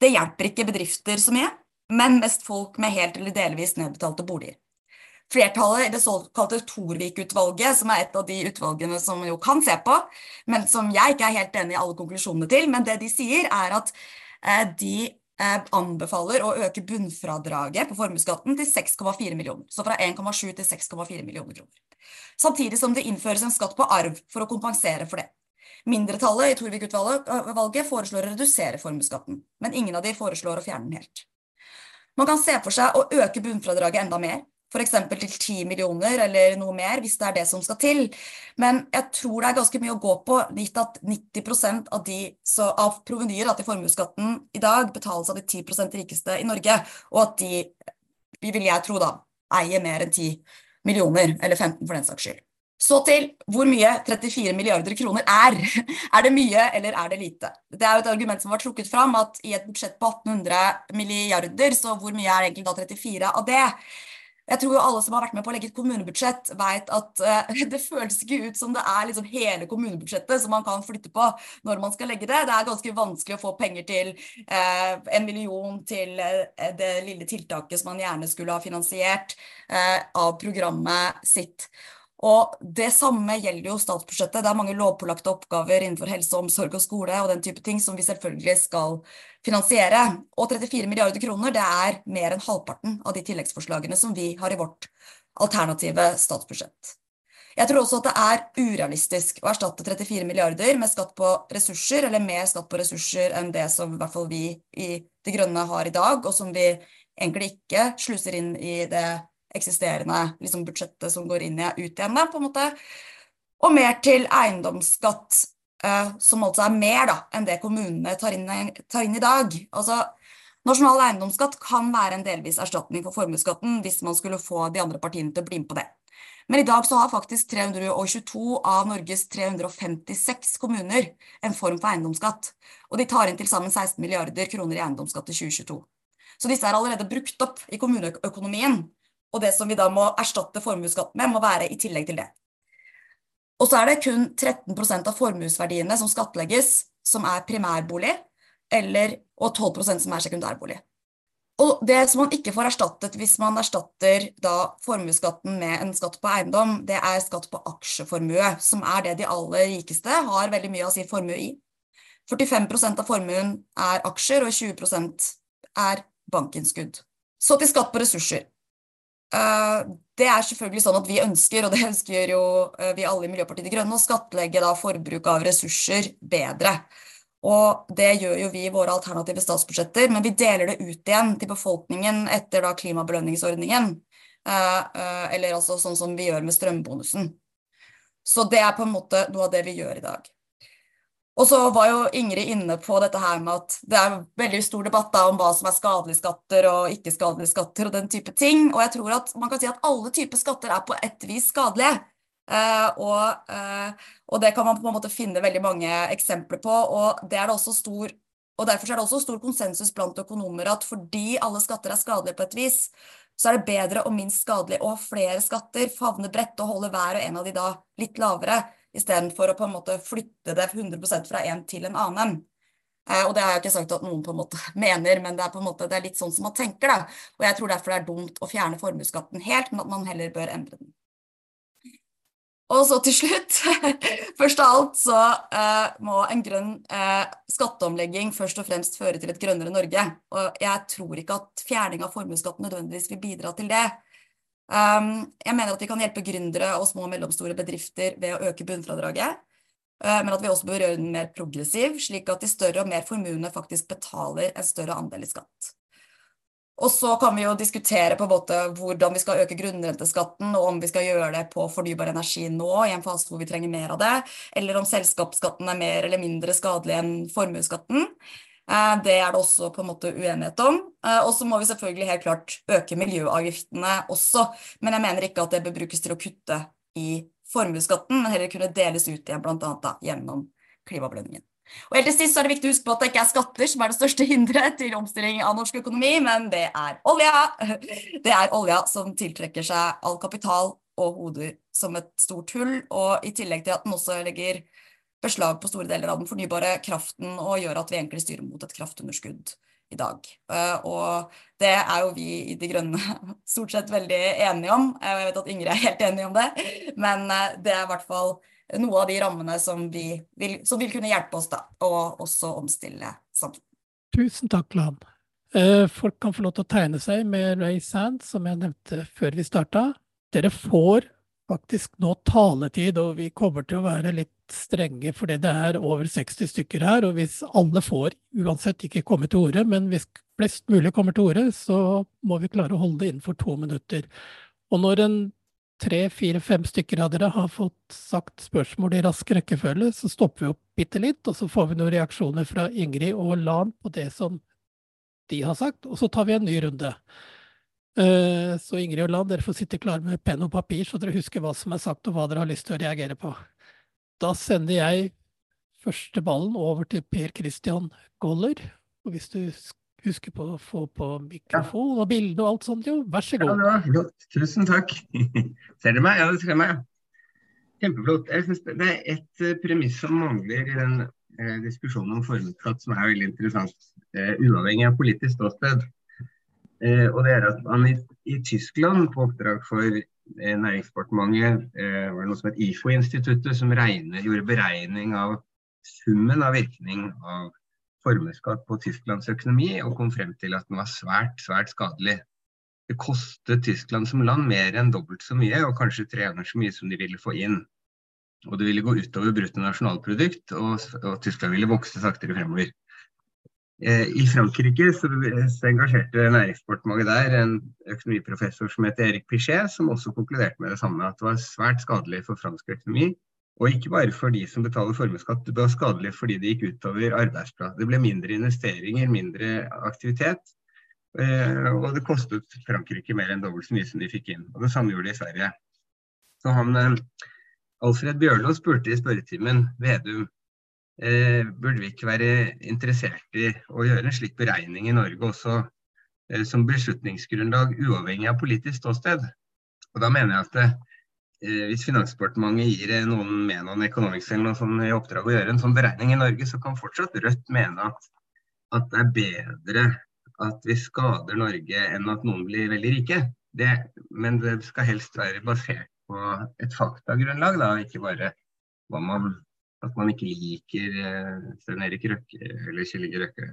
Det hjelper ikke bedrifter så mye, men mest folk med helt eller delvis nedbetalte boliger. Flertallet i det såkalte Torvik-utvalget, som er et av de utvalgene som jo kan se på, men som jeg ikke er helt enig i alle konklusjonene til, men det de sier er at eh, de eh, anbefaler å øke bunnfradraget på formuesskatten til 6,4 millioner. Så fra 1,7 til 6,4 millioner kroner. Samtidig som det innføres en skatt på arv for å kompensere for det. Mindretallet i Torvik-utvalget foreslår å redusere formuesskatten, men ingen av de foreslår å fjerne den helt. Man kan se for seg å øke bunnfradraget enda mer, f.eks. til 10 millioner eller noe mer, hvis det er det som skal til. Men jeg tror det er ganske mye å gå på, gitt at 90% av, av provenyer til formuesskatten i dag betales av de 10% rikeste i Norge, og at de, vil jeg tro da, eier mer enn 10 millioner, eller 15 for den saks skyld. Så til hvor mye 34 milliarder kroner er. Er det mye, eller er det lite? Det er jo et argument som var trukket fram, at i et budsjett på 1800 milliarder, så hvor mye er egentlig da 34 av det? Jeg tror jo alle som har vært med på å legge et kommunebudsjett, vet at uh, [laughs] det føles ikke ut som det er liksom hele kommunebudsjettet som man kan flytte på når man skal legge det. Det er ganske vanskelig å få penger til uh, en million til uh, det lille tiltaket som man gjerne skulle ha finansiert av programmet sitt. Og Det samme gjelder jo statsbudsjettet. Det er mange lovpålagte oppgaver innenfor helse, omsorg og skole og den type ting som vi selvfølgelig skal finansiere. Og 34 milliarder kroner det er mer enn halvparten av de tilleggsforslagene som vi har i vårt alternative statsbudsjett. Jeg tror også at det er urealistisk å erstatte 34 milliarder med skatt på ressurser, eller mer skatt på ressurser enn det som i hvert fall vi i De Grønne har i dag, og som vi egentlig ikke sluser inn i det eksisterende liksom, budsjettet som går inn ut igjen, på en måte. Og mer til eiendomsskatt, eh, som altså er mer da, enn det kommunene tar inn, tar inn i dag. Altså, Nasjonal eiendomsskatt kan være en delvis erstatning for formuesskatten hvis man skulle få de andre partiene til å bli med på det. Men i dag så har faktisk 322 av Norges 356 kommuner en form for eiendomsskatt. Og de tar inn til sammen 16 milliarder kroner i eiendomsskatt i 2022. Så disse er allerede brukt opp i kommuneøkonomien. Og det som vi da må erstatte formuesskatten med, må være i tillegg til det. Og så er det kun 13% av formuesverdiene som skattlegges, som er primærbolig, eller, og 12% som er sekundærbolig. Og det som man ikke får erstattet hvis man erstatter da formuesskatten med en skatt på eiendom, det er skatt på aksjeformue, som er det de aller rikeste har veldig mye av sin formue i. 45% av formuen er aksjer, og 20% er bankinnskudd. Så til skatt på ressurser. Eh, det er selvfølgelig sånn at vi ønsker, og det [laughs] ønsker jo eh, vi alle i Miljøpartiet De Grønne, å skattlegge da forbruk av ressurser bedre. Og det gjør jo vi i våre alternative statsbudsjetter, men vi deler det ut igjen til befolkningen etter da klimabelønningsordningen. Eh, eller altså sånn som vi gjør med strømbonusen. Så det er på en måte noe av det vi gjør i dag. Og så var jo Ingrid inne på dette her med at det er veldig stor debatt da, om hva som er skadelige skatter og ikke skadelige skatter og den type ting. Og jeg tror at man kan si at alle typer skatter er på et vis skadelige. Uh, og, uh, og, det kan man på en måte finne veldig mange eksempler på. Og, det er det også stor, og derfor er det også stor konsensus blant økonomer at fordi alle skatter er skadelige på et vis, så er det bedre og minst skadelig å ha flere skatter, favne bredt og holde hver og en av de da litt lavere istedenfor å på en måte flytte det 100% fra en til en annen. Eh, og det har jeg ikke sagt at noen på en måte [laughs] mener, men det er på en måte, det er litt sånn som man tenker. da. Og jeg tror derfor det er dumt å fjerne formuesskatten helt, men at man heller bør endre den. Og så til slutt, [laughs] først av alt så uh, må en grønn uh, skatteomlegging først og fremst føre til et grønnere Norge. Og jeg tror ikke at fjerning av formuesskatten nødvendigvis vil bidra til det. Um, jeg mener at vi kan hjelpe gründere og små og mellomstore bedrifter ved å øke bunnfradraget. Uh, men at vi også bør gjøre den mer progressiv, slik at de større og mer formuende faktisk betaler en større andel i skatt. Og så kan vi jo diskutere på en måte hvordan vi skal øke grunnrenteskatten, og om vi skal gjøre det på fornybar energi nå, i en fase hvor vi trenger mer av det, eller om selskapsskatten er mer eller mindre skadelig enn formuesskatten. Eh, det er det også på en måte uenighet om. Eh, og så må vi selvfølgelig helt klart øke miljøavgiftene også, men jeg mener ikke at det bør brukes til å kutte i formuesskatten, men heller kunne deles ut igjen bl.a. gjennom klimabelønningen. Og helt til sist er det viktig å huske på at det ikke er skatter som er det største hinderet til omstilling av norsk økonomi, men det er olja. [laughs] Det er olja som tiltrekker seg all kapital og hoder som et stort hull, og i tillegg til at den også legger beslag på store deler av den fornybare kraften og gjør at vi egentlig styrer mot et kraftunderskudd i dag. Eh, og det er jo vi i De Grønne [laughs] stort sett veldig enige om. Eh, jeg vet at Ingrid er helt enig om det, men eh, det er i hvert fall noe av de rammene som, vil, som vil kunne hjelpe oss da, å også omstille samfunnet. Tusen takk, Lan. Folk kan få lov til å tegne seg med Ray Sand, som jeg nevnte før vi starta. Dere får faktisk nå taletid, og vi kommer til å være litt strenge fordi det er over 60 stykker her. Og hvis alle får, uansett ikke komme til orde, men hvis flest mulig kommer til orde, så må vi klare å holde det innenfor to minutter. Og når en tre, fire, fem stykker av dere har fått sagt spørsmål i rask rekkefølge, så stopper vi opp bitte litt, og så får vi noen reaksjoner fra Ingrid og Lan på det som de har sagt, og så tar vi en ny runde. Eh, så Ingrid og Lan, dere får sitte klare med penn og papir, så dere husker hva som er sagt og hva dere har lyst til å reagere på. Da sender jeg første ballen over til Per Christian Goller. Og hvis du husker på å få på mikrofon og bilde og alt sånt, jo, vær så god. Ja, Tusen takk. [laughs] Ser du meg? Ja, det ser meg. Kjempeflott. Jeg synes Det er et eh, premiss som mangler i den eh, diskusjonen om formuesskatt som er veldig interessant, eh, uavhengig av politisk ståsted. Og det er at man i, i Tyskland, på oppdrag for Næringsdepartementet, eh, var det noe som het IFO-instituttet, som regner, gjorde beregning av summen av virkning av formuesskatt på Tysklands økonomi, og kom frem til at den var svært, svært skadelig. Det kostet Tyskland som land mer enn dobbelt så mye, og kanskje tre ganger så mye som de ville få inn. Og det ville gå utover bruttonasjonalprodukt, og, og Tyskland ville vokse saktere fremover. Eh, I Frankrike så, engasjerte Næringsdepartementet der en økonomiprofessor som heter Erik Pichet, som også konkluderte med det samme, at det var svært skadelig for fransk økonomi. Og ikke bare for de som betaler formuesskatt, det var skadelig fordi det gikk utover arbeidsplasser. Det ble mindre investeringer, mindre aktivitet. Eh, og det kostet Frankrike mer enn dobbelt så mye som de fikk inn. Og det samme gjorde de i Sverige. Så han, eh, Alfred Bjørlo spurte i spørretimen Vedum burde vi ikke være interessert i å gjøre en slik beregning i Norge også eh, som beslutningsgrunnlag uavhengig av politisk ståsted. Og da mener jeg at eh, hvis Finansdepartementet gir noen med noen Economics eller noe sånt i oppdrag å gjøre en sånn beregning i Norge, så kan fortsatt Rødt mene at, at det er bedre at vi skader Norge enn at noen blir veldig rike. Det, men det skal helst være basert på et faktagrunnlag, da, ikke bare hva man, at man ikke liker eh, Stein Erik Røkke eller Kjell Inge Røkke.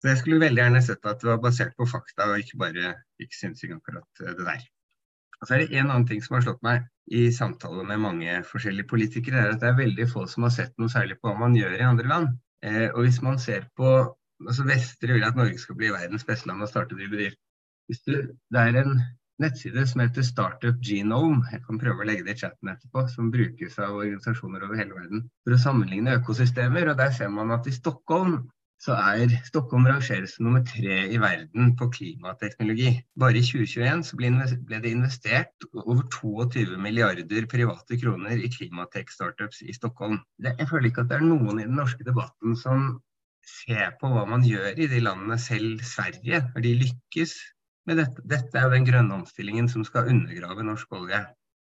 Så jeg skulle veldig gjerne sett at det var basert på fakta, og ikke bare ikke synsing akkurat eh, det der. Og så er det en annen ting som har slått meg i samtaler med mange forskjellige politikere, er at det er veldig få som har sett noe særlig på hva man gjør i andre land. Eh, og hvis man ser på altså Vestre vil at Norge skal bli verdens beste land å starte ny bedrift. det er en nettside som heter Startup Genome, jeg kan prøve å legge det i chatten etterpå, som brukes av organisasjoner over hele verden for å sammenligne økosystemer. og Der ser man at i Stockholm så er Stockholm rangeres som nummer tre i verden på klimateknologi. Bare i 2021 så ble det investert over 22 milliarder private kroner i klimatek-startups i Stockholm. jeg føler ikke at det er noen i den norske debatten som ser på hva man gjør i de landene, selv Sverige, når de lykkes med dette. Dette er jo den grønne omstillingen som skal undergrave norsk olje.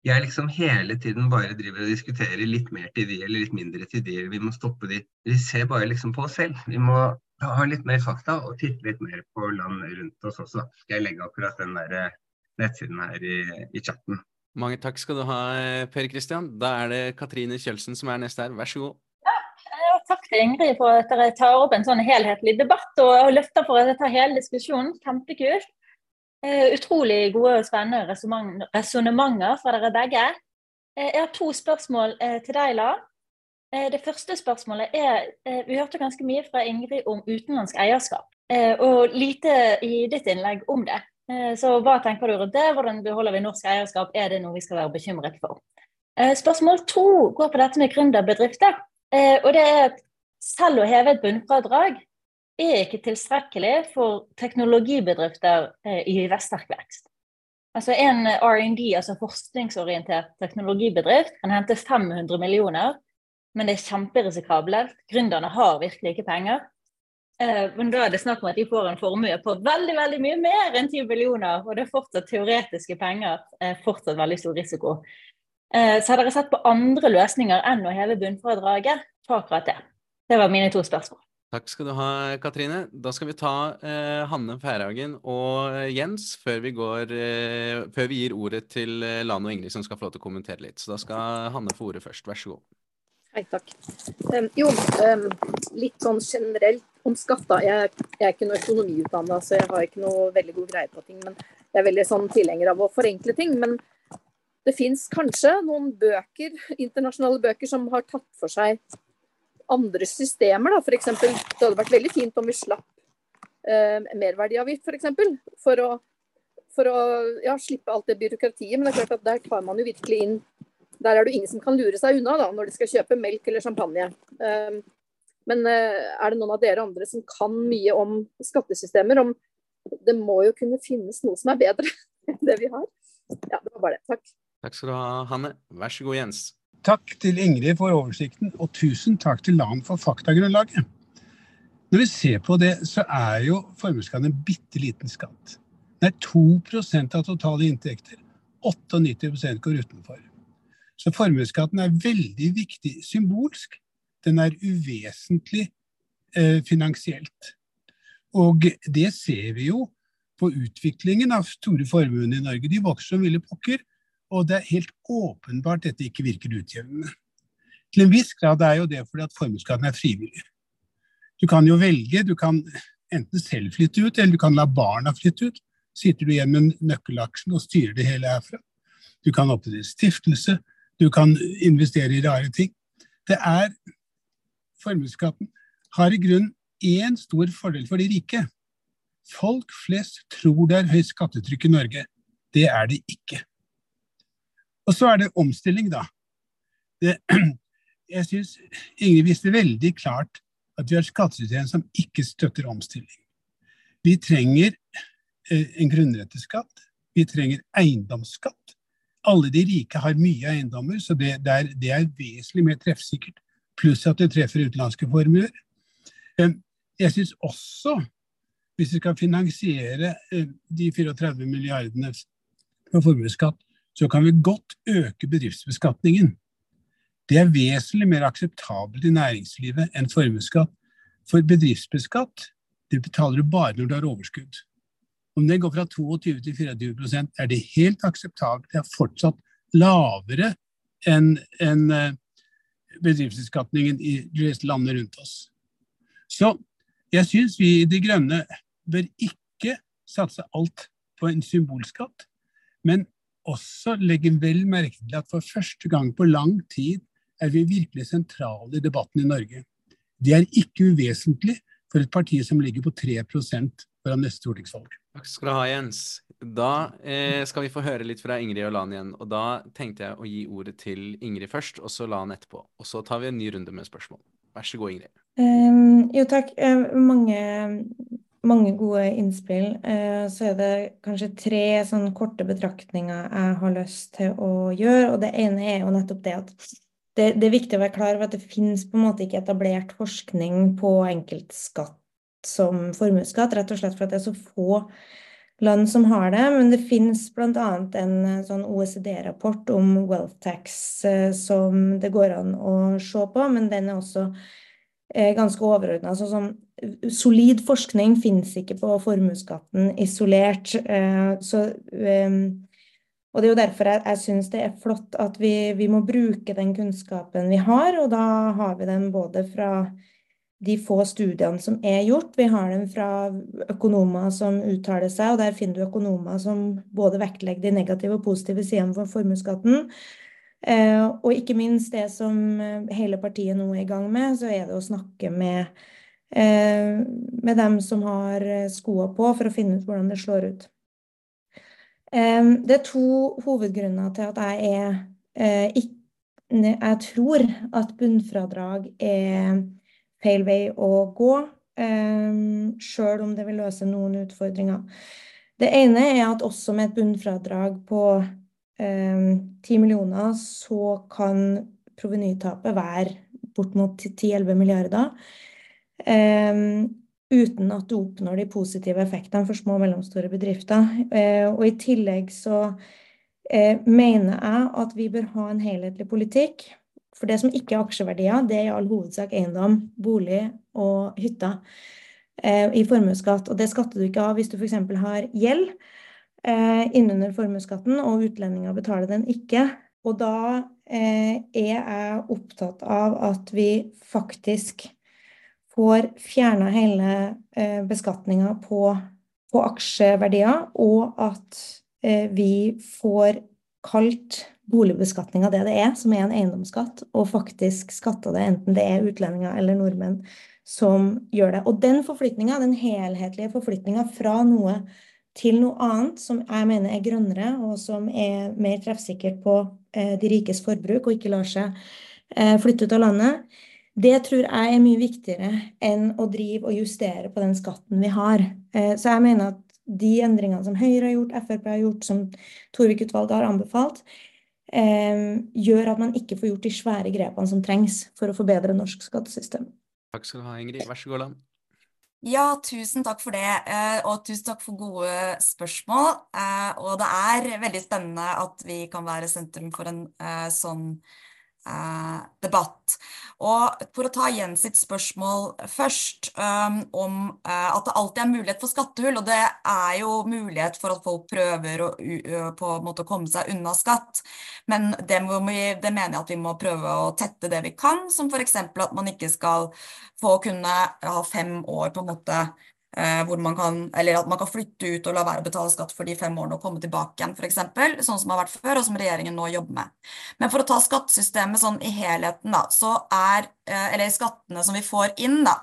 Jeg liksom hele tiden bare driver og diskuterer litt mer til de eller litt mindre til de. Vi må stoppe de. Vi ser bare liksom på oss selv. Vi må ha litt mer fakta og titte litt mer på land rundt oss også. Skal jeg legge akkurat den der eh, nettsiden her i, i chatten. Mange takk skal du ha, Per Kristian. Da er det Katrine Kjølsen som er neste her. Vær så god takk til Ingrid for at dere tar opp en sånn helhetlig debatt og løfter for å ta hele diskusjonen. Kjempekult. Uh, utrolig gode og spennende resonnementer fra dere begge. Uh, jeg har to spørsmål uh, til deg, La. Det første spørsmålet er Vi hørte ganske mye fra Ingrid om utenlandsk eierskap, og lite i ditt innlegg om det. Så hva tenker du rundt det? Hvordan beholder vi norsk eierskap? Er det noe vi skal være bekymret for? Spørsmål to går på dette med gründerbedrifter. Og det er at selv å heve et bunnfradrag er ikke tilstrekkelig for teknologibedrifter eh, i veststerk vekst. Altså En R&D, altså forskningsorientert teknologibedrift, kan hente 500 millioner, men det er kjemperisikabelt. Gründerne har virkelig ikke penger. Eh, men da er det snakk om at de får en formue på veldig veldig mye mer enn 10 millioner, og det er fortsatt teoretiske penger, eh, fortsatt veldig stor risiko. Så har dere sett på andre løsninger enn å heve bunnfradraget på akkurat det? Det var mine to spørsmål. Takk skal du ha, Katrine. Da skal vi ta eh, Hanne Færhagen og Jens før vi, går, eh, før vi gir ordet til eh, og Ingrid, som skal få lov til å kommentere litt. Så da skal Hanne få ordet først. Vær så god. Hei, takk. Um, jo, um, litt sånn generelt om skatt. da. Jeg, jeg er ikke noe økonomiutdanna, så jeg har ikke noe veldig god greie på ting. Men jeg er veldig sånn tilhenger av å forenkle ting. Men det fins kanskje noen bøker, internasjonale bøker som har tatt for seg andre systemer. For eksempel, det hadde vært veldig fint om vi slapp eh, merverdiavgift, f.eks. For, for å, for å ja, slippe alt det byråkratiet. Men det er klart at der tar man jo virkelig inn der er det ingen som kan lure seg unna da, når de skal kjøpe melk eller champagne. Eh, men eh, er det noen av dere andre som kan mye om skattesystemer? Om det må jo kunne finnes noe som er bedre [laughs] enn det vi har? Ja, det var bare det. Takk. Takk skal du ha, Hanne. Vær så god, Jens. Takk til Ingrid for oversikten, og tusen takk til LAN for faktagrunnlaget. Når vi ser på det, så er jo formuesskatten en bitte liten skatt. Det er 2 av totale inntekter. 98 går utenfor. Så formuesskatten er veldig viktig symbolsk. Den er uvesentlig eh, finansielt. Og det ser vi jo på utviklingen av store formuene i Norge. De vokser som ville pokker, og det er helt åpenbart dette ikke virker utjevnende. Til en viss grad er jo det fordi at formuesskatten er frivillig. Du kan jo velge. Du kan enten selv flytte ut, eller du kan la barna flytte ut. Sitter du igjen med nøkkelaksjen og styrer det hele herfra. Du kan opprette stiftelse. Du kan investere i rare ting. Det er Formuesskatten har i grunnen én stor fordel for de rike. Folk flest tror det er høyt skattetrykk i Norge. Det er det ikke. Og så er det omstilling, da. Det, [clears throat] jeg syns Ingrid viste veldig klart at vi har et skattesystem som ikke støtter omstilling. Vi trenger eh, en grunnretteskatt. Vi trenger eiendomsskatt alle de rike har mye eiendommer, så det, det, er, det er, vesentlig mer treffsikkert. Pluss at det treffer utenlandske formuer. Jeg syns også, hvis vi skal finansiere eh, de 34 milliardene på formuesskatt, så kan vi godt øke bedriftsbeskatningen. Det er vesentlig mer akseptabelt i næringslivet enn formuesskatt. For bedriftsbeskatt det betaler du bare når du har overskudd. Om den går fra 22 til 24% er det helt akseptabelt. Det er fortsatt lavere enn en eh, bedriftsbeskatningen i de fleste landene rundt oss. Så jeg syns vi i De Grønne bør ikke satse alt på en symbolskatt, men også legge vel merke til at for første gang på lang tid er vi virkelig sentrale i debatten i Norge. Det er ikke uvesentlig for et parti som ligger på 3% foran neste stortingsvalg. Takk skal du ha, Jens. Da eh, skal vi få høre litt fra Ingrid og Lan igjen. Og da tenkte jeg å gi ordet til Ingrid først, og så Lan etterpå. Og så tar vi en ny runde med spørsmål. Vær så god, Ingrid. Um, jo, takk. Uh, mange, mange, gode innspill. Uh, så er det kanskje tre sånn korte betraktninger jeg har lyst til å gjøre. Og det ene er jo nettopp det at det, det er viktig å være klar over at det finnes på en måte ikke etablert forskning på enkeltskatt som formuesskatt, rett og slett for at det er så få land som har det. Men det finnes bl.a. en eh, sånn OECD-rapport om wealth tax eh, som det går an å se på, men den er også eh, ganske overordna. Sånn, solid forskning finnes ikke på formuesskatten isolert. Så, og Det er jo derfor jeg, jeg syns det er flott at vi, vi må bruke den kunnskapen vi har, og da har vi den både fra de få studiene som er gjort. Vi har dem fra økonomer som uttaler seg, og der finner du økonomer som både vektlegger de negative og positive sidene for formuesskatten. Eh, og ikke minst det som eh, hele partiet nå er i gang med, så er det å snakke med, eh, med dem som har eh, skoa på, for å finne ut hvordan det slår ut. Eh, det er to hovedgrunner til at jeg er eh, Jeg tror at bunnfradrag er feil vei å gå, sjøl om det vil løse noen utfordringer. Det ene er at også med et bunnfradrag på ti 10 millioner, så kan provenytapet være bort mot 10-11 milliarder. Um, uten at du oppnår de positive effektene for små og mellomstore bedrifter. Uh, og i tillegg så uh, mener jeg at vi bør ha en helhetlig politikk for det som ikke er aksjeverdier, det er i all hovedsak eiendom, bolig og hytter eh, i formuesskatt. Og det skatter du ikke av hvis du f.eks. har gjeld eh, innunder formuesskatten, og utlendinger betaler den ikke. Og da eh, er jeg opptatt av at vi faktisk får fjerna hele eh, beskatninga på, på, aksjeverdier, og at eh, vi får kalt boligbeskatninga det det er, som er en eiendomsskatt, og faktisk skatta det enten det er utlendinger eller nordmenn som gjør det. Og den forflytninga, den helhetlige forflytninga fra noe til noe annet som jeg mener er grønnere, og som er mer treffsikkert på eh, de rikes forbruk, og ikke lar seg eh, flytte ut av landet, det tror jeg er mye viktigere enn å drive og justere på den skatten vi har. Eh, så jeg mener at de endringene som Høyre har gjort, Frp har gjort, som Torvik-utvalget har anbefalt, eh, gjør at man ikke får gjort de svære grepene som trengs for å forbedre norsk skattesystem. Takk skal du ha, Ingrid. Vær så god, Lan. Ja, tusen takk for det, eh, og tusen takk for gode spørsmål. Og det er veldig spennende at vi kan være sentrum for en sånn debatt. Og for å ta Jens sitt spørsmål først, um, om uh, at det alltid er mulighet for skattehull, og det er jo mulighet for at folk prøver å, på en måte komme seg unna skatt, men det, vi, det, mener jeg at vi må prøve å tette det vi kan, som f.eks. at man ikke skal få kunne ha fem år på en måte Eh, man kan, eller at man kan flytte ut og la være å betale skatt for de fem årene og komme tilbake igjen, f.eks. Sånn som har vært før, og som regjeringen nå jobber med. Men for å ta skattesystemet sånn i helheten, da, så er eh, Eller skattene som vi får inn, da.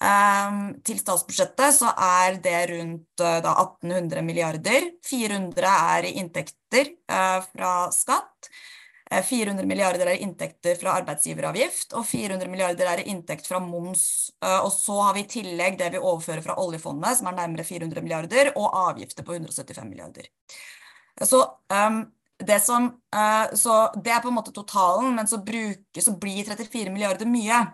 Eh, til statsbudsjettet så er det rundt da 1800 milliarder. 400 er i inntekter fra skatt. 400 eh, milliarder er inntekter fra arbeidsgiveravgift, og 400 milliarder er inntekt fra moms. Eh, og så har vi i tillegg det vi overfører fra oljefondet, som er nærmere 400 milliarder, og avgifter på 175 milliarder. Så, um, det, som, uh, så det er på en måte totalen, men så, bruker, så blir 34 milliarder mye.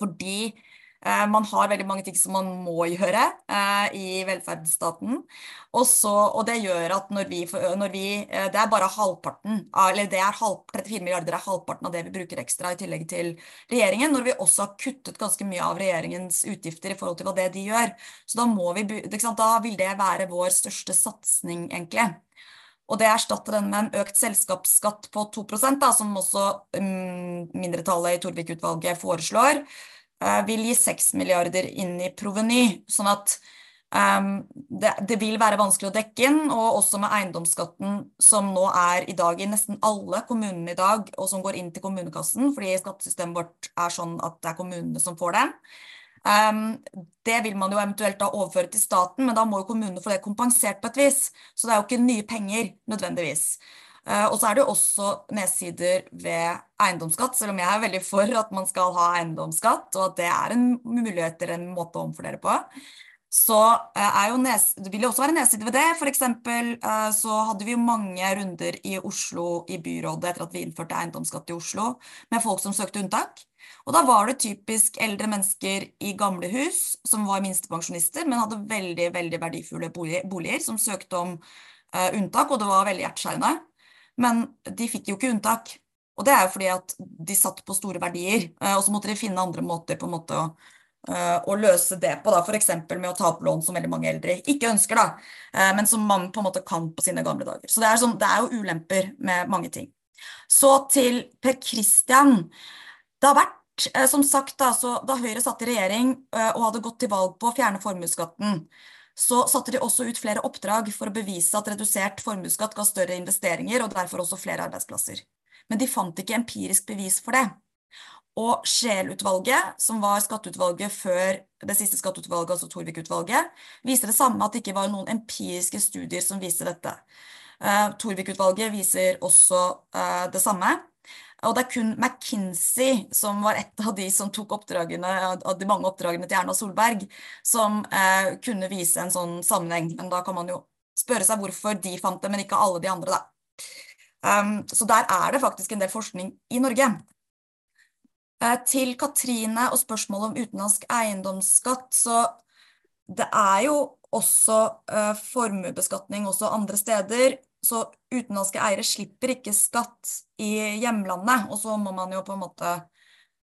Fordi Eh, man har veldig mange ting som man må gjøre eh, i velferdsstaten. Også, og det gjør at når vi, når vi, eh, Det er bare halvparten, eller det er halv, 34 milliarder er halvparten av det vi bruker ekstra i tillegg til regjeringen, når vi også har kuttet ganske mye av regjeringens utgifter i forhold til hva det de gjør. Så da, må vi, da vil det være vår største satsing, egentlig. Og det erstatter den med en økt selskapsskatt på 2 da, som også um, mindretallet i Torvik-utvalget foreslår. Vil gi 6 milliarder inn i proveny. Sånn at um, det, det, vil være vanskelig å dekke inn. Og også med eiendomsskatten som nå er i dag i nesten alle kommunene i dag, og som går inn til kommunekassen, fordi skattesystemet vårt er sånn at det er kommunene som får den. Um, det vil man jo eventuelt da overføre til staten, men da må jo kommunene få det kompensert på et vis. Så det er jo ikke nye penger nødvendigvis. Eh, og så er det jo også nedsider ved eiendomsskatt, selv om jeg er veldig for at man skal ha eiendomsskatt, og at det er en mulighet til en måte å omfordele på. Så eh, nes, det vil jo også være nedsider ved det. Eksempel eh, så hadde vi jo mange runder i Oslo i byrådet etter at vi innførte eiendomsskatt i Oslo, med folk som søkte unntak. Og da var det typisk eldre mennesker i gamle hus som var minstepensjonister, men hadde veldig veldig verdifulle boliger, som søkte om unntak, og det var veldig hjerteskjærende. Men de fikk jo ikke unntak. Og det er jo fordi at de satt på store verdier, eh, og så måtte de finne andre måter på en måte å, eh, å løse det på, da, f.eks. med å ta opp lån som veldig mange eldre ikke ønsker, da, eh, men som man på en måte kan på sine gamle dager. Så det er, sånn, det er jo ulemper med mange ting. Så til Per Christian. Det har vært, som sagt, da, da Høyre satt i regjering og hadde gått til valg på å fjerne formuesskatten, så satte de også ut flere oppdrag for å bevise at redusert formuesskatt ga større investeringer og derfor også flere arbeidsplasser. Men de fant ikke empirisk bevis for det. Og Scheel-utvalget, som var skatteutvalget før det siste skatteutvalget, altså Torvik-utvalget, viser det samme, at det ikke var noen empiriske studier som viste dette. Uh, Torvik-utvalget viser også uh, det samme. Og det er kun McKinsey, som var et av de som tok oppdragene, av de mange oppdragene til Erna Solberg, som eh, kunne vise en sånn sammenheng. Men da kan man jo spørre seg hvorfor de fant det, men ikke alle de andre, da. Um, så der er det faktisk en del forskning i Norge. Eh, til Katrine og spørsmålet om utenlandsk eiendomsskatt, så det er jo også eh, formuebeskatning også andre steder. Så utenlandske eiere slipper ikke skatt i hjemlandet. Og så må man jo på en måte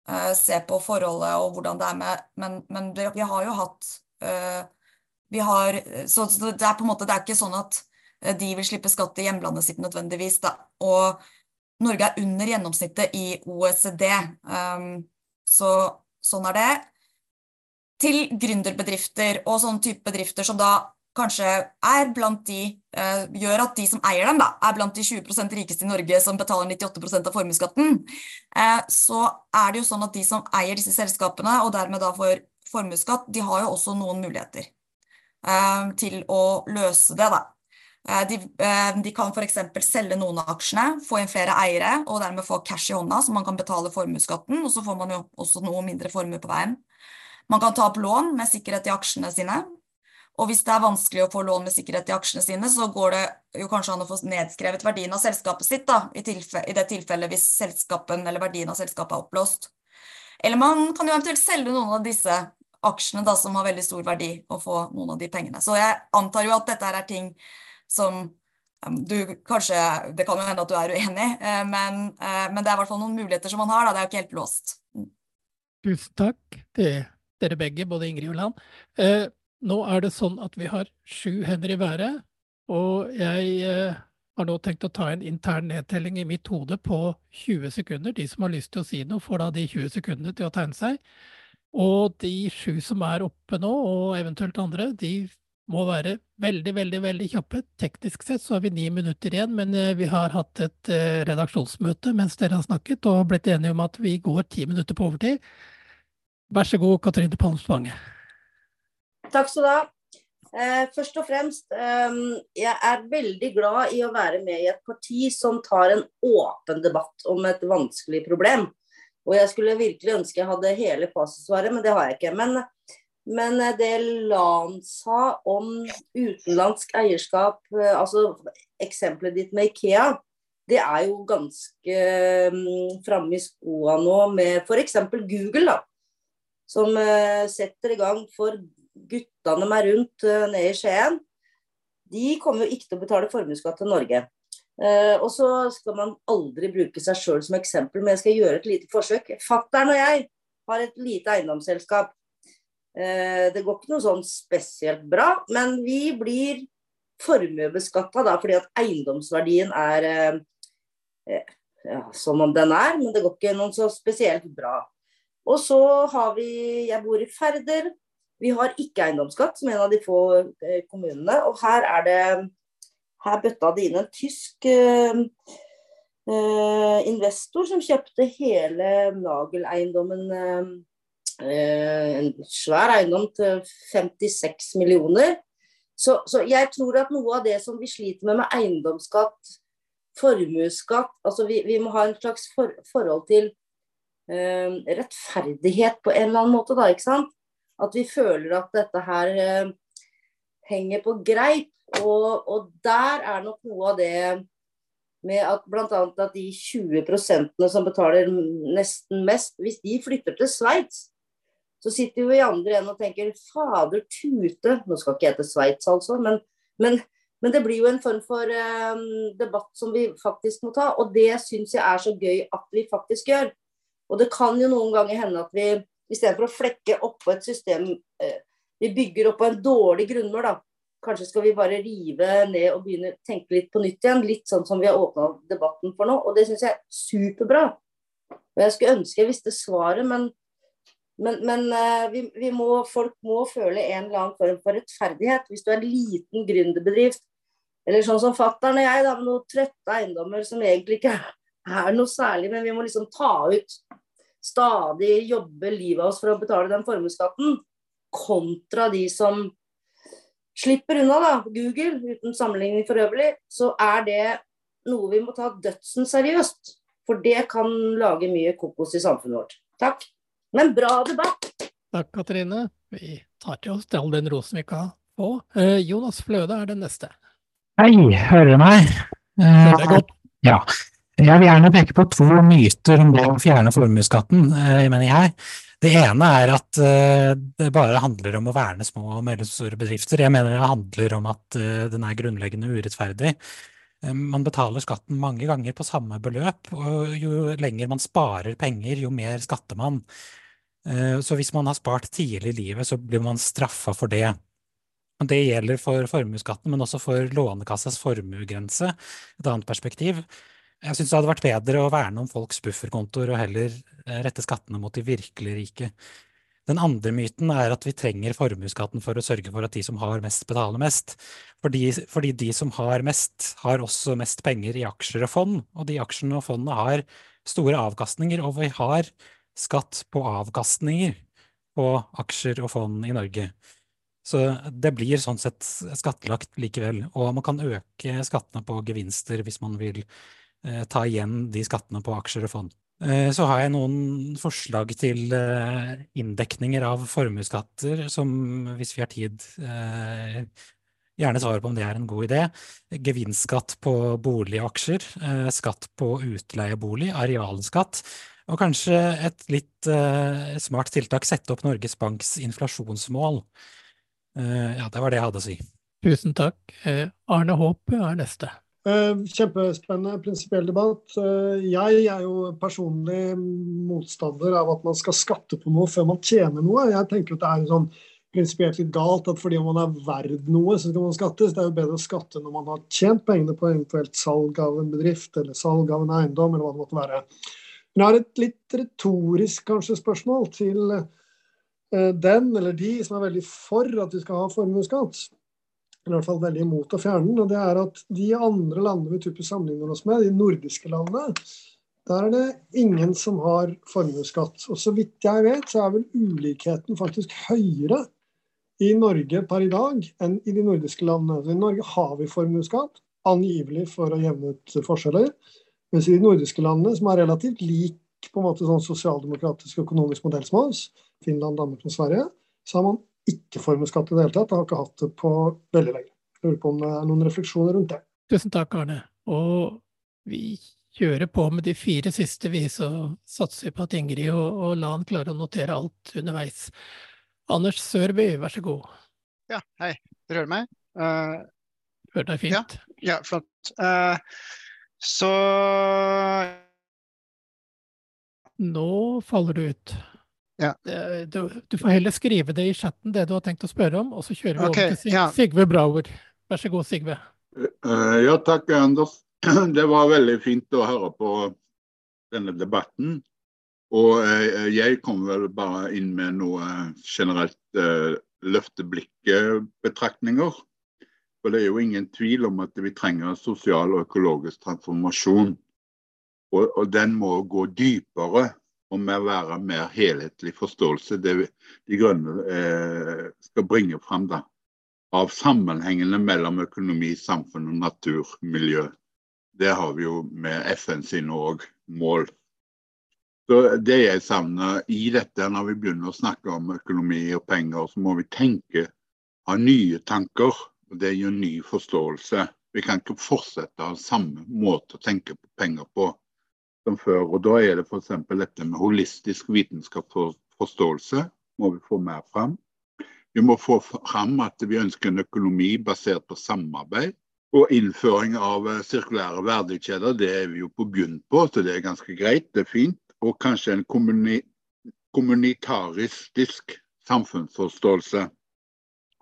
uh, se på forholdet og hvordan det er med Men, men vi har jo hatt uh, vi har, så, det er på en måte, det er ikke sånn at uh, de vil slippe skatt i hjemlandet sitt nødvendigvis. Da. Og Norge er under gjennomsnittet i OECD. Um, så sånn er det. Til gründerbedrifter og sånn type bedrifter som da kanskje er blant de, uh, gjør at de som eier dem, da, er blant de 20% rikeste i Norge som betaler 98 av formuesskatten, uh, så er det jo sånn at de som eier disse selskapene, og dermed da får formuesskatt, de har jo også noen muligheter uh, til å løse det, da. De, de, kan f.eks. selge noen av aksjene, få inn flere eiere og dermed få cash i hånda, så man kan betale formuesskatten. Og så får man jo også noe mindre formue på veien. Man kan ta opp lån med sikkerhet i aksjene sine, og hvis det er vanskelig å få lån med sikkerhet i aksjene sine, så går det jo kanskje an å få nedskrevet verdien av selskapet sitt, da, i, i det tilfellet hvis selskapen eller verdien av selskapet er oppblåst. Eller man kan jo eventuelt selge noen av disse aksjene da, som har veldig stor verdi, og få noen av de pengene. Så jeg antar jo at dette er ting som du kanskje, Det kan jo hende at du er uenig, eh, men, eh, men det er i hvert fall noen muligheter som man har. Da. Det er jo ikke helt låst. Tusen takk til dere begge, både Ingrid og Lan. Nå er det sånn at vi har sju hender i været, og jeg eh, har nå tenkt å ta en intern nedtelling i mitt hode på 20 sekunder. De som har lyst til å si noe, får da de 20 sekundene til å tegne seg. Og de sju som er oppe nå, og eventuelt andre, de må være veldig, veldig veldig kjappe. Teknisk sett så har vi ni minutter igjen, men eh, vi har hatt et eh, redaksjonsmøte mens dere har snakket, og blitt enige om at vi går ti minutter på overtid. Vær så god, Katrine Palm Spange. Takk skal du ha. Eh, først og fremst, eh, jeg er veldig glad i å være med i et parti som tar en åpen debatt om et vanskelig problem. Og jeg skulle virkelig ønske jeg hadde hele fasitsvaret, men det har jeg ikke. Men, men det Lan sa om utenlandsk eierskap, eh, altså eksempelet ditt med Ikea, det er jo ganske um, framme i skoa nå med f.eks. Google, da. Som uh, setter i gang for guttene meg rundt uh, nede i Skien, de kommer jo ikke til å betale formuesskatt til Norge. Uh, og så skal man aldri bruke seg sjøl som eksempel, men jeg skal gjøre et lite forsøk. Fattern og jeg har et lite eiendomsselskap. Uh, det går ikke noe sånn spesielt bra, men vi blir formuebeskatta da fordi at eiendomsverdien er uh, ja, som om den er, men det går ikke noe så spesielt bra. Og så har vi Jeg bor i Færder. Vi har ikke eiendomsskatt, som en av de få eh, kommunene. Og her er det Her bøtta det inn en tysk eh, eh, investor som kjøpte hele Nagel-eiendommen. Eh, en svær eiendom til 56 millioner. Så, så, jeg tror at noe av det som vi sliter med med eiendomsskatt, formuesskatt altså vi, vi, må ha en slags for, forhold til eh, rettferdighet på en eller annen måte, da, ikke sant. At vi føler at dette her eh, henger på greip. Og, og, der er nok noe av det med at bl.a. at de 20% som betaler nesten mest, hvis de flytter til Sveits, så sitter vi i andre enden og tenker fader tute Nå skal ikke jeg til Sveits, altså, men, men, men, det blir jo en form for eh, debatt som vi faktisk må ta. Og det syns jeg er så gøy at vi faktisk gjør. Og det kan jo noen ganger hende at vi Istedenfor å flekke oppå et system eh, vi bygger opp på en dårlig grunnmur, da. Kanskje skal vi bare rive ned og begynne å tenke litt på nytt igjen. Litt sånn som vi har åpna debatten for nå. Og det syns jeg er superbra. Og jeg skulle ønske jeg visste svaret, men, men, men uh, vi, vi må, folk må føle en eller annen form for rettferdighet. Hvis du er en liten gründerbedrift, eller sånn som fatter'n og jeg, da, med noen trøtte eiendommer som egentlig ikke er noe særlig, men vi må liksom ta ut stadig jobbe livet av oss for å betale den formuesskatten, kontra de som slipper unna, da, Google, uten sammenligning for øvrig, så er det noe vi må ta dødsen seriøst. For det kan lage mye kokos i samfunnet vårt. Takk. Men bra debatt. Takk, Katrine. Vi tar til oss all den rosen vi kan få. Eh, Jonas Fløde er den neste. Hei, hører du meg? Uh, det er godt. Ja. Jeg vil gjerne peke på to myter om det å fjerne formuesskatten, eh, mener jeg. Det ene er at eh, det bare handler om å verne små og mellomstore bedrifter. Jeg mener det handler om at eh, den er grunnleggende urettferdig. Man betaler skatten mange ganger på samme beløp, og jo lenger man sparer penger, jo mer skatter man. Så hvis man har spart tidlig i livet, så blir man straffa for det. Det gjelder for formuesskatten, men også for Lånekassas formuegrense, et annet perspektiv. Jeg syns det hadde vært bedre å verne om folks bufferkontoer og heller eh, rette skattene mot de virkelig rike. Den andre myten er at vi trenger formuesskatten for å sørge for at de som har mest, betaler mest. Fordi, fordi, de som har mest, har også mest penger i aksjer og fond, og de aksjene og fondene har store avkastninger, og vi har skatt på avkastninger på aksjer og fond i Norge. Så det blir sånn sett skattelagt likevel, og man kan øke skattene på gevinster hvis man vil ta igjen de skattene på aksjer og fond. Eh, så har jeg noen forslag til eh, inndekninger av formuesskatter som, hvis vi har tid, eh, gjerne svarer på om det er en god idé. Gevinstskatt på boligaksjer, skatt på utleiebolig, arealskatt. Og kanskje et litt smart tiltak, sette opp Norges Banks inflasjonsmål. Ja, det var det jeg hadde å si. Tusen takk. Arne Håp er neste. Eh, kjempespennende prinsipiell debatt. Eh, jeg er jo personlig motstander av at man skal skatte på noe før man tjener noe. Jeg tenker at det er sånn prinsipielt litt galt at fordi man er verd noe, så skal man skattes. Det er jo bedre å skatte når man har tjent pengene på eventuelt salg av en bedrift eller salg av en eiendom, eller hva det måtte være. Men jeg har et litt retorisk kanskje spørsmål til eh, den eller de som er veldig for at vi skal ha formuesskatt i hvert fall veldig imot å fjerne den. og det er at De andre landene vi typisk sammenligner oss med, de nordiske landene, der er det ingen som har formuesskatt. Og så vidt jeg vet, så er vel ulikheten faktisk høyere i Norge per i dag enn i de nordiske landene. Så I Norge har vi formuesskatt, angivelig for å jevne ut forskjeller. Mens i de nordiske landene, som er relativt lik på en måte sånn sosialdemokratisk økonomisk modell som oss, Finland, Danmark og Sverige, så har man ikke formuesskatt i det hele tatt. Jeg har ikke hatt det på veldig lenge. Jeg lurer på om det er noen refleksjoner rundt det. Tusen takk, Arne. Og vi kjører på med de fire siste, vi, så satser vi på at Ingrid og, og Lan klarer å notere alt underveis. Anders Sørby, vær så god. Ja, hei. Dere hører meg? Uh, hører deg fint. Ja, ja flott. Uh, så Nå faller du ut. Ja. Du, du, får heller skrive det i chatten, det du har tenkt å spørre om, og så kjører vi okay, over til ja. Sigve Brauer. Vær så god, Sigve. Uh, ja, takk, Anders. [clears throat] Det var veldig fint å høre på denne debatten. Og uh, jeg kom vel bare inn med noe generelt uh, løfteblikk-betraktninger. For det er jo ingen tvil om at vi trenger sosial og økologisk transformasjon. Og, og den må gå dypere og med å være mer helhetlig forståelse det De grønne eh, skal bringe fram da, av sammenhengene mellom økonomi, samfunn og natur, miljø. Det har vi jo med FN sine òg mål. Så Det jeg savner i dette, når vi begynner å snakke om økonomi og penger, så må vi tenke, ha nye tanker. og Det gir ny forståelse. Vi kan ikke fortsette å ha samme måte å tenke på penger på som før. og Da er det f.eks. dette med holistisk vitenskapsforståelse må vi få mer fram. Vi må få fram at vi ønsker en økonomi basert på samarbeid. Og innføring av eh, sirkulære verdikjeder, det er vi jo på bunn på, så det er ganske greit. Det er fint. Og kanskje en kommuni kommunitaristisk samfunnsforståelse.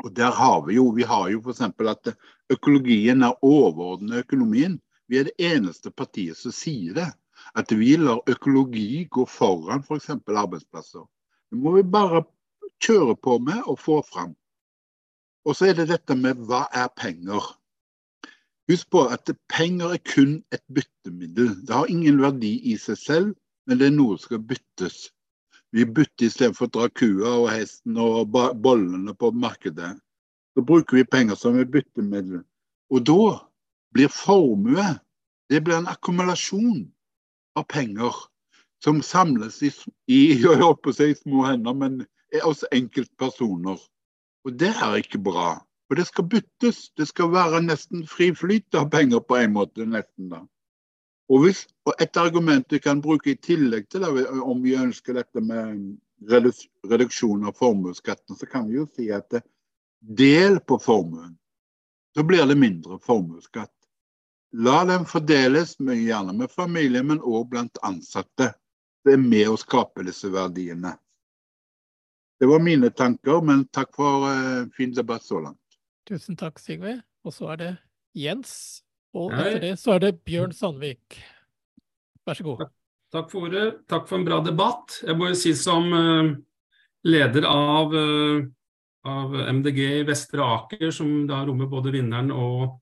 Og der har Vi jo vi har jo f.eks. at økologien er overordnet økonomien. Vi er det eneste partiet som sier det at vi lar økologi gå foran f.eks. For arbeidsplasser. Det må vi bare kjøre på med og få fram. Og så er det dette med hva er penger? Husk på at penger er kun et byttemiddel. Det har ingen verdi i seg selv, men det er noe som skal byttes. Vi bytter istedenfor å dra kua og hesten og bollene på markedet. Så bruker vi penger som et byttemiddel. Og da blir formue det blir en akkumulasjon av penger som samles i, i [laughs] jeg håper å si små hender, men hos enkeltpersoner. Og det er ikke bra. For det skal byttes. Det skal være nesten fri flyt av penger på en måte. nesten da. Og, hvis, og Et argument vi kan bruke i tillegg til det, om vi ønsker dette med reduksjon av formuesskatten, så kan vi jo si at del på formuen, så blir det mindre formuesskatt. La dem fordeles, gjerne med familie, men òg blant ansatte. Det er med å skape disse verdiene. Det var mine tanker, men takk for uh, fin debatt så langt. Tusen takk, Sigve. Og så er det Jens. Og etter det så er det Bjørn Sandvik. Vær så god. Takk for ordet. Takk for en bra debatt. Jeg må jo si som uh, leder av, uh, av, MDG i Vestre Aker, som da rommer både vinneren og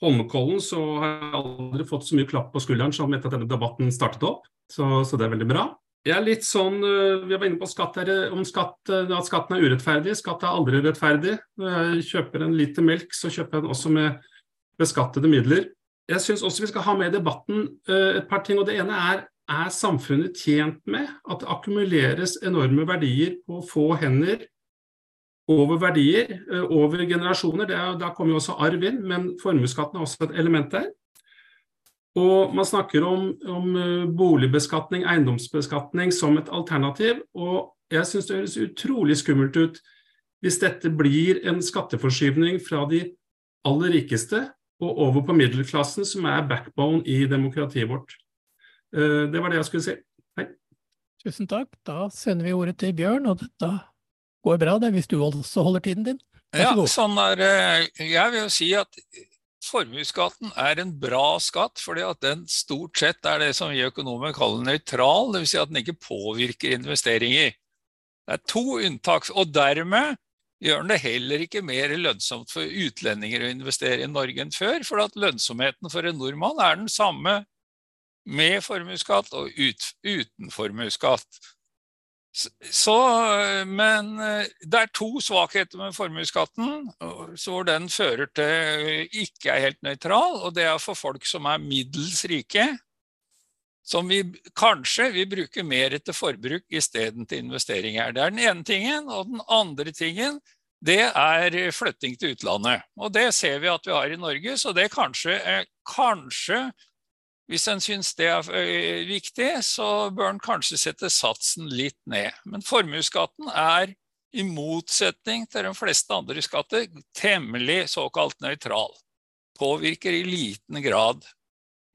Holmenkollen, så har jeg aldri fått så mye klapp på skulderen som etter at denne debatten startet opp. Så, så det er veldig bra. Jeg er litt sånn, uh, Vi var inne på skatt her, om skatt, at skatten er urettferdig. Skatt er aldri rettferdig. Når jeg kjøper en liter melk, så kjøper jeg den også med beskattede midler. Jeg syns også vi skal ha med i debatten et par ting. og Det ene er er samfunnet tjent med at det akkumuleres enorme verdier på få hender over verdier, eh, over generasjoner. Er, da kommer jo også arv inn, men formuesskatten er også et element der. Og man snakker om, om eh, boligbeskatning, eiendomsbeskatning som et alternativ. Og jeg syns det høres utrolig skummelt ut hvis dette blir en skatteforskyvning fra de aller rikeste og over på middelklassen, som er backbone i demokratiet vårt. Eh, det var det jeg skulle si. Hei. Tusen takk. Da sender vi ordet til Bjørn, og dette går bra det hvis du også holder tiden din. Ja, sånn er Jeg vil jo si at formuesskatten er en bra skatt, fordi at den stort sett er det som vi økonomer kaller nøytral, dvs. Si at den ikke påvirker investeringer. Det er to unntak, og dermed gjør den det heller ikke mer lønnsomt for utlendinger å investere i Norge enn før, for at lønnsomheten for en nordmann er den samme med formuesskatt og ut, uten formuesskatt. Så, men eh, det er to svakheter med formuesskatten, hvor den fører til ikke er helt nøytral. Og det er for folk som er middels rike, som vi kanskje vil bruke mer til forbruk isteden til investeringer. Det er den ene tingen. Og den andre tingen, det er flytting til utlandet. Og det ser vi at vi har i Norge, så det kanskje, kanskje hvis en syns det er eh, viktig, så bør en kanskje sette satsen litt ned. Men formuesskatten er, i motsetning til de fleste andre skatter, temmelig såkalt nøytral. Påvirker i liten grad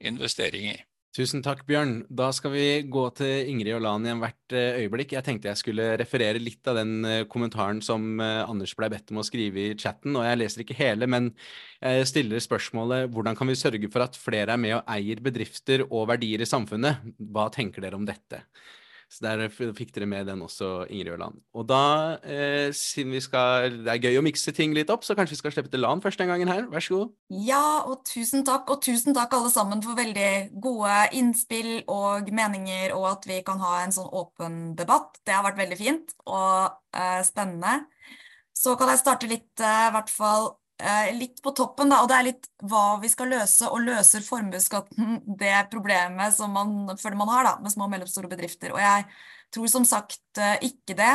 investeringer. Tusen takk, Bjørn. Da skal vi gå til Ingrid og Lan igjen hvert eh, øyeblikk. Jeg tenkte jeg skulle referere litt av den eh, kommentaren som eh, Anders ble bedt om å skrive i chatten. og Jeg leser ikke hele, men jeg stiller spørsmålet hvordan kan vi sørge for at flere er med og eier bedrifter og verdier i samfunnet? Hva tenker dere om dette? Så der fikk dere med den også, Ingrid Ørland. Og da, eh, siden vi skal Det er gøy å mikse ting litt opp, så kanskje vi skal slippe til Lan først den gangen her. Vær så god. Ja, og tusen takk. Og tusen takk alle sammen for veldig gode innspill og meninger, og at vi kan ha en sånn åpen debatt. Det har vært veldig fint og eh, spennende. Så kan jeg starte litt, eh, i hvert fall Eh, litt på toppen, da, og det er litt hva vi skal løse. Og løser formuesskatten [laughs] det problemet som man føler man har da, med små og mellomstore bedrifter? Og jeg tror som sagt eh, ikke det.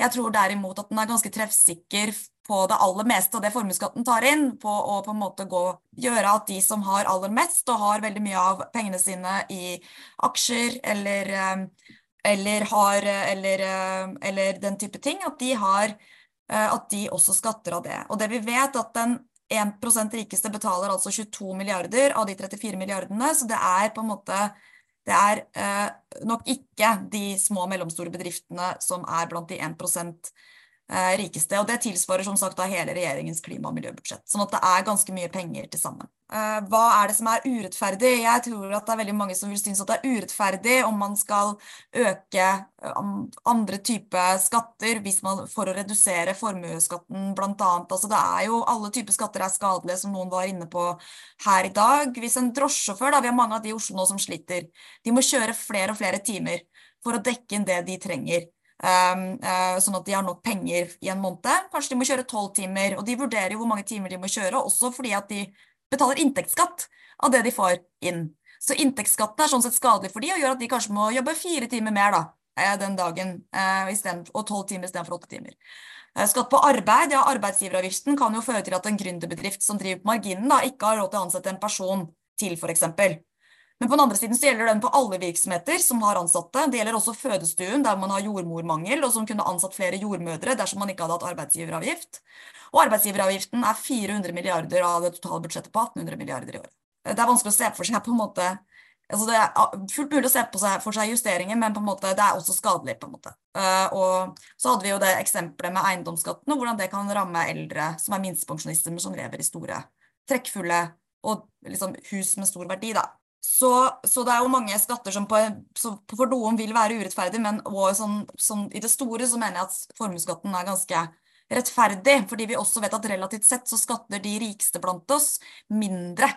Jeg tror derimot at den er ganske treffsikker på det aller meste av det formuesskatten tar inn, på å på en måte gå, gjøre at de som har aller mest og har veldig mye av pengene sine i aksjer eller, eh, eller har eller, eller den type ting, at de har Eh, at de også skatter av det. Og det vi vet, at den 1% rikeste betaler altså 22 milliarder av de 34 milliardene, så det er på en måte det er eh, nok ikke de små og mellomstore bedriftene som er blant de 1 Eh, rikeste. Og det tilsvarer som sagt da hele regjeringens klima- og miljøbudsjett. Sånn at det er ganske mye penger til sammen. Eh, hva er det som er urettferdig? Jeg tror at det er veldig mange som vil synes at det er urettferdig om man skal øke eh, andre typer skatter man, for å redusere formuesskatten bl.a. Altså det er jo alle typer skatter er skadelige, som noen var inne på her i dag. Hvis en drosjesjåfør, da, vi har mange av de i Oslo nå som sliter, de må kjøre flere og flere timer for å dekke inn det de trenger. Um, uh, sånn at de har nok penger i en måned. Kanskje de må kjøre tolv timer. Og de vurderer jo hvor mange timer de må kjøre, også fordi at de betaler inntektsskatt av det de får inn. Så inntektsskatten er sånn sett skadelig for de, og gjør at de kanskje må jobbe fire timer mer da, eh, den dagen, uh, og tolv timer istedenfor åtte timer. Uh, skatt på arbeid, ja arbeidsgiveravgiften kan jo føre til at en gründerbedrift som driver på marginen da, ikke har råd til å ansette en person til f.eks. Men på den andre siden så gjelder den på alle virksomheter som har ansatte. Det gjelder også fødestuen der man har jordmormangel, og som kunne ansatt flere jordmødre dersom man ikke hadde hatt arbeidsgiveravgift. Og arbeidsgiveravgiften er 400 milliarder av det totale budsjettet på 1800 milliarder i året. Det er vanskelig å se for seg på en måte altså Det er fullt mulig å se seg, for seg justeringer, men på en måte det er også skadelig. på en måte. Uh, og Så hadde vi jo det eksempelet med eiendomsskatten, og hvordan det kan ramme eldre som er minstepensjonister, men som lever i store, trekkfulle og liksom hus med stor verdi. da. Så, så, det er jo mange skatter som, på, som for noen vil være urettferdig, men sånn, sånn, i det store så mener jeg at formuesskatten er ganske rettferdig. Fordi vi også vet at relativt sett så skatter de rikeste blant oss mindre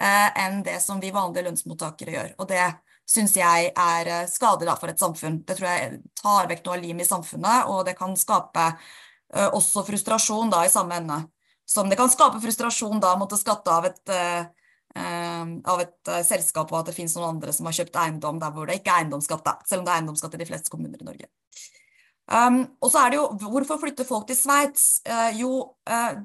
eh, enn det som vi vanlige lønnsmottakere gjør. Og det syns jeg er eh, skadelig for et samfunn. Det tror jeg tar vekk noe av limet i samfunnet, og det kan skape eh, også frustrasjon da i samme ende. Som det kan skape frustrasjon da å måtte skatte av et eh, Ehm, av et uh, selskap, og at det finnes noen andre som har kjøpt eiendom der hvor det ikke er eiendomsskatt, selv om det er eiendomsskatt i de fleste kommuner i Norge. Um, og så er det jo, Hvorfor flytter folk til Sveits? Uh, jo, uh,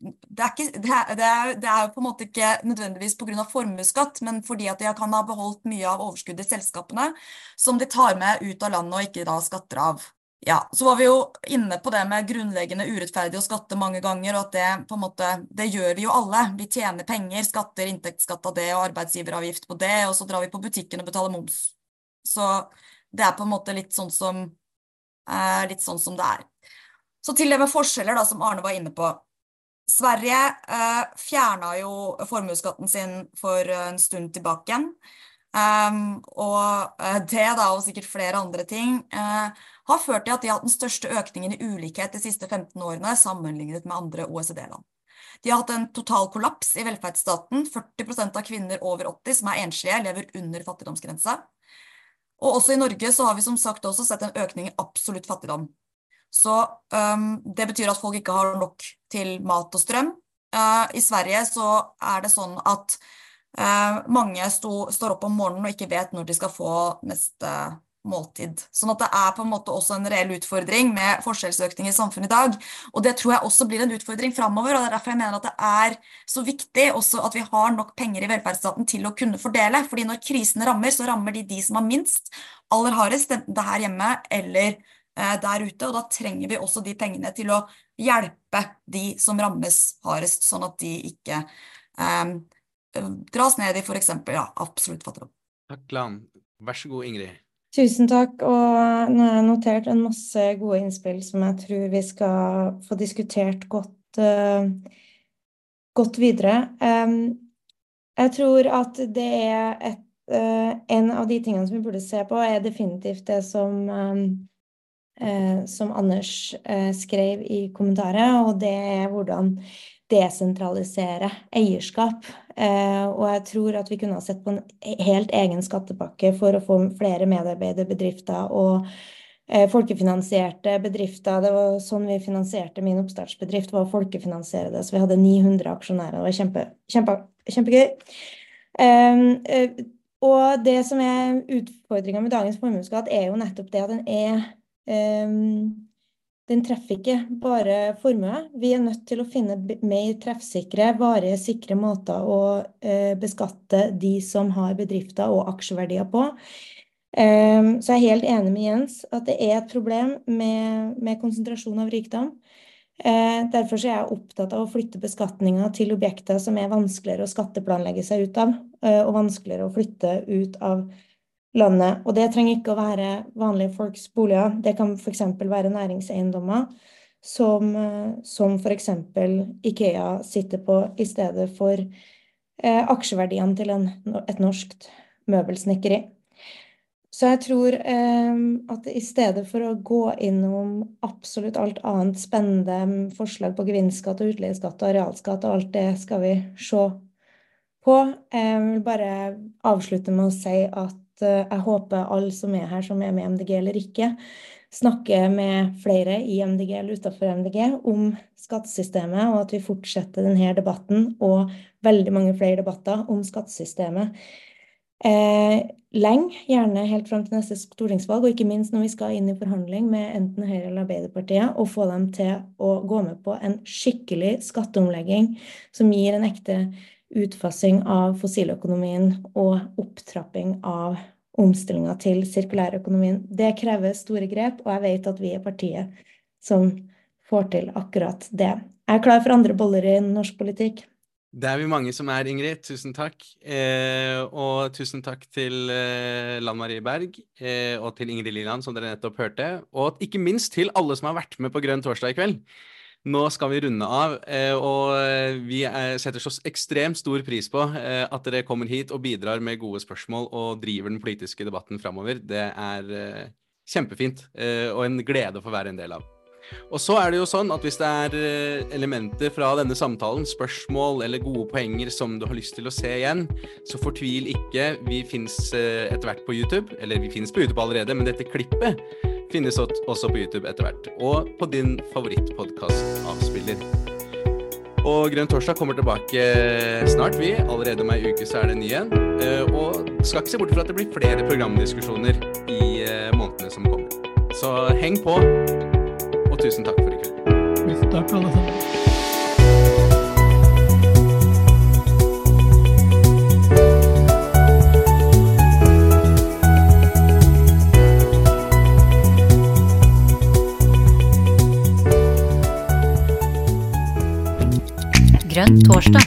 det, er jo på en måte ikke nødvendigvis pga. formuesskatt, men fordi at de kan ha beholdt mye av overskuddet i selskapene som de tar med ut av landet og ikke da skatter av. Ja, så var vi jo inne på det med grunnleggende urettferdig å skatte mange ganger, og at det på en måte, det gjør vi jo alle. Vi tjener penger, skatter inntektsskatt av det og arbeidsgiveravgift på det, og så drar vi på butikken og betaler moms. Så det er på en måte litt sånn som, eh, litt sånn som det er. Så til det med forskjeller, da, som Arne var inne på. Sverige eh, fjerna jo formuesskatten sin for en stund tilbake igjen. Um, og uh, det, da, og sikkert flere andre ting, uh, har ført til at de har hatt den største økningen i ulikhet de siste 15 årene sammenlignet med andre OECD-land. De har hatt en total kollaps i velferdsstaten. 40% av kvinner over 80 som er enslige, lever under fattigdomsgrensa. Og også i Norge så har vi som sagt også sett en økning i absolutt fattigdom. Så um, det betyr at folk ikke har nok til mat og strøm. Uh, I Sverige så er det sånn at uh, mange sto, står opp om morgenen og ikke vet når de skal få neste måltid. Sånn at det er på en måte også en reell utfordring med forskjellsøkning i samfunnet i dag. Og det tror jeg også blir en utfordring framover, og det er derfor jeg mener at det er så viktig også at vi har nok penger i velferdsstaten til å kunne fordele. fordi når krisene rammer, så rammer de de som har minst aller hardest, enten det er her hjemme eller eh, der ute. Og da trenger vi også de pengene til å hjelpe de som rammes hardest, sånn at de ikke eh, dras ned i f.eks. Ja, absolutt fattigdom. Takk, Lan. Vær så god, Ingrid. Tusen takk. Og nå har jeg notert en masse gode innspill som jeg tror vi skal få diskutert godt, uh, godt videre. Um, jeg tror at det er et, uh, en av de tingene som vi burde se på, er definitivt det som, um, uh, som Anders skrev i kommentaret, og det er hvordan desentralisere eierskap. Eh, og jeg tror at vi kunne ha sett på en helt egen skattepakke for å få flere medarbeiderbedrifter og eh, folkefinansierte bedrifter. Det var sånn vi finansierte min oppstartsbedrift, var å folkefinansiere det. Så vi hadde 900 aksjonærer. Det var kjempe, kjempe, kjempegøy. Um, uh, og det som er utfordringa med dagens formuesskatt, er jo nettopp det at den er um, den treffer ikke bare formue. Vi er nødt til å finne mer treffsikre, varige, sikre måter å eh, beskatte de som har bedrifter og aksjeverdier på. Um, så jeg er helt enig med Jens at det er et problem med, med konsentrasjon av rikdom. Uh, derfor er jeg opptatt av å flytte beskatninga til objekter som er vanskeligere å skatteplanlegge seg ut av, uh, og vanskeligere å flytte ut av landet. Og det trenger ikke å være vanlige folks boliger. Det kan f.eks. være næringseiendommer som, eh, som f.eks. Ikea sitter på i stedet for eh, aksjeverdiene til en, et norskt møbelsnekkeri. Så jeg tror eh, at i stedet for å gå innom absolutt alt annet spennende forslag på gevinstskatt og utleieskatt og arealskatt og alt det skal vi se på, eh, jeg vil bare avslutte med å si at Eh, jeg håper alle som er her, som er med MDG eller ikke, snakker med flere i MDG eller utenfor MDG om skattesystemet, og at vi fortsetter denne debatten og veldig mange flere debatter om skattesystemet. Eh, lenge, gjerne helt fram til neste stortingsvalg, og ikke minst når vi skal inn i forhandling med enten Høyre eller Arbeiderpartiet, og få dem til å gå med på en skikkelig skatteomlegging som gir en ekte utfasing av fossiløkonomien og opptrapping av omstillinga til sirkulærøkonomien. Det krever store grep, og jeg vet at vi er partiet som får til akkurat det. Jeg er klar for andre boller i norsk politikk. Det er vi mange som er, Ingrid. Tusen takk. Eh, og tusen takk til eh, Lan Marie Berg eh, og til Ingrid Liland, som dere nettopp hørte. Og ikke minst til alle som har vært med på Grønn torsdag i kveld. Nå skal vi runde av, eh, og eh, vi setter så ekstremt stor pris på eh, at dere kommer hit og bidrar med gode spørsmål og driver den politiske debatten framover. Det er kjempefint og en glede å få være en del av. Og så er det jo sånn at hvis det er elementer fra denne samtalen, spørsmål eller gode poenger som du har lyst til å se igjen, så fortvil ikke. Vi fins etter hvert på YouTube. Eller vi fins på YouTube allerede, men dette klippet finnes også på YouTube etter hvert, og på din favorittpodkastavspiller. Og Grønn torsdag kommer tilbake snart, vi. Allerede om ei uke så er det ny en. Eh, og skal ikke se bort fra at det blir flere programdiskusjoner i eh, månedene som kommer. Så heng på, og tusen takk for i kveld. Tusen takk, alle sammen. Grønn torsdag.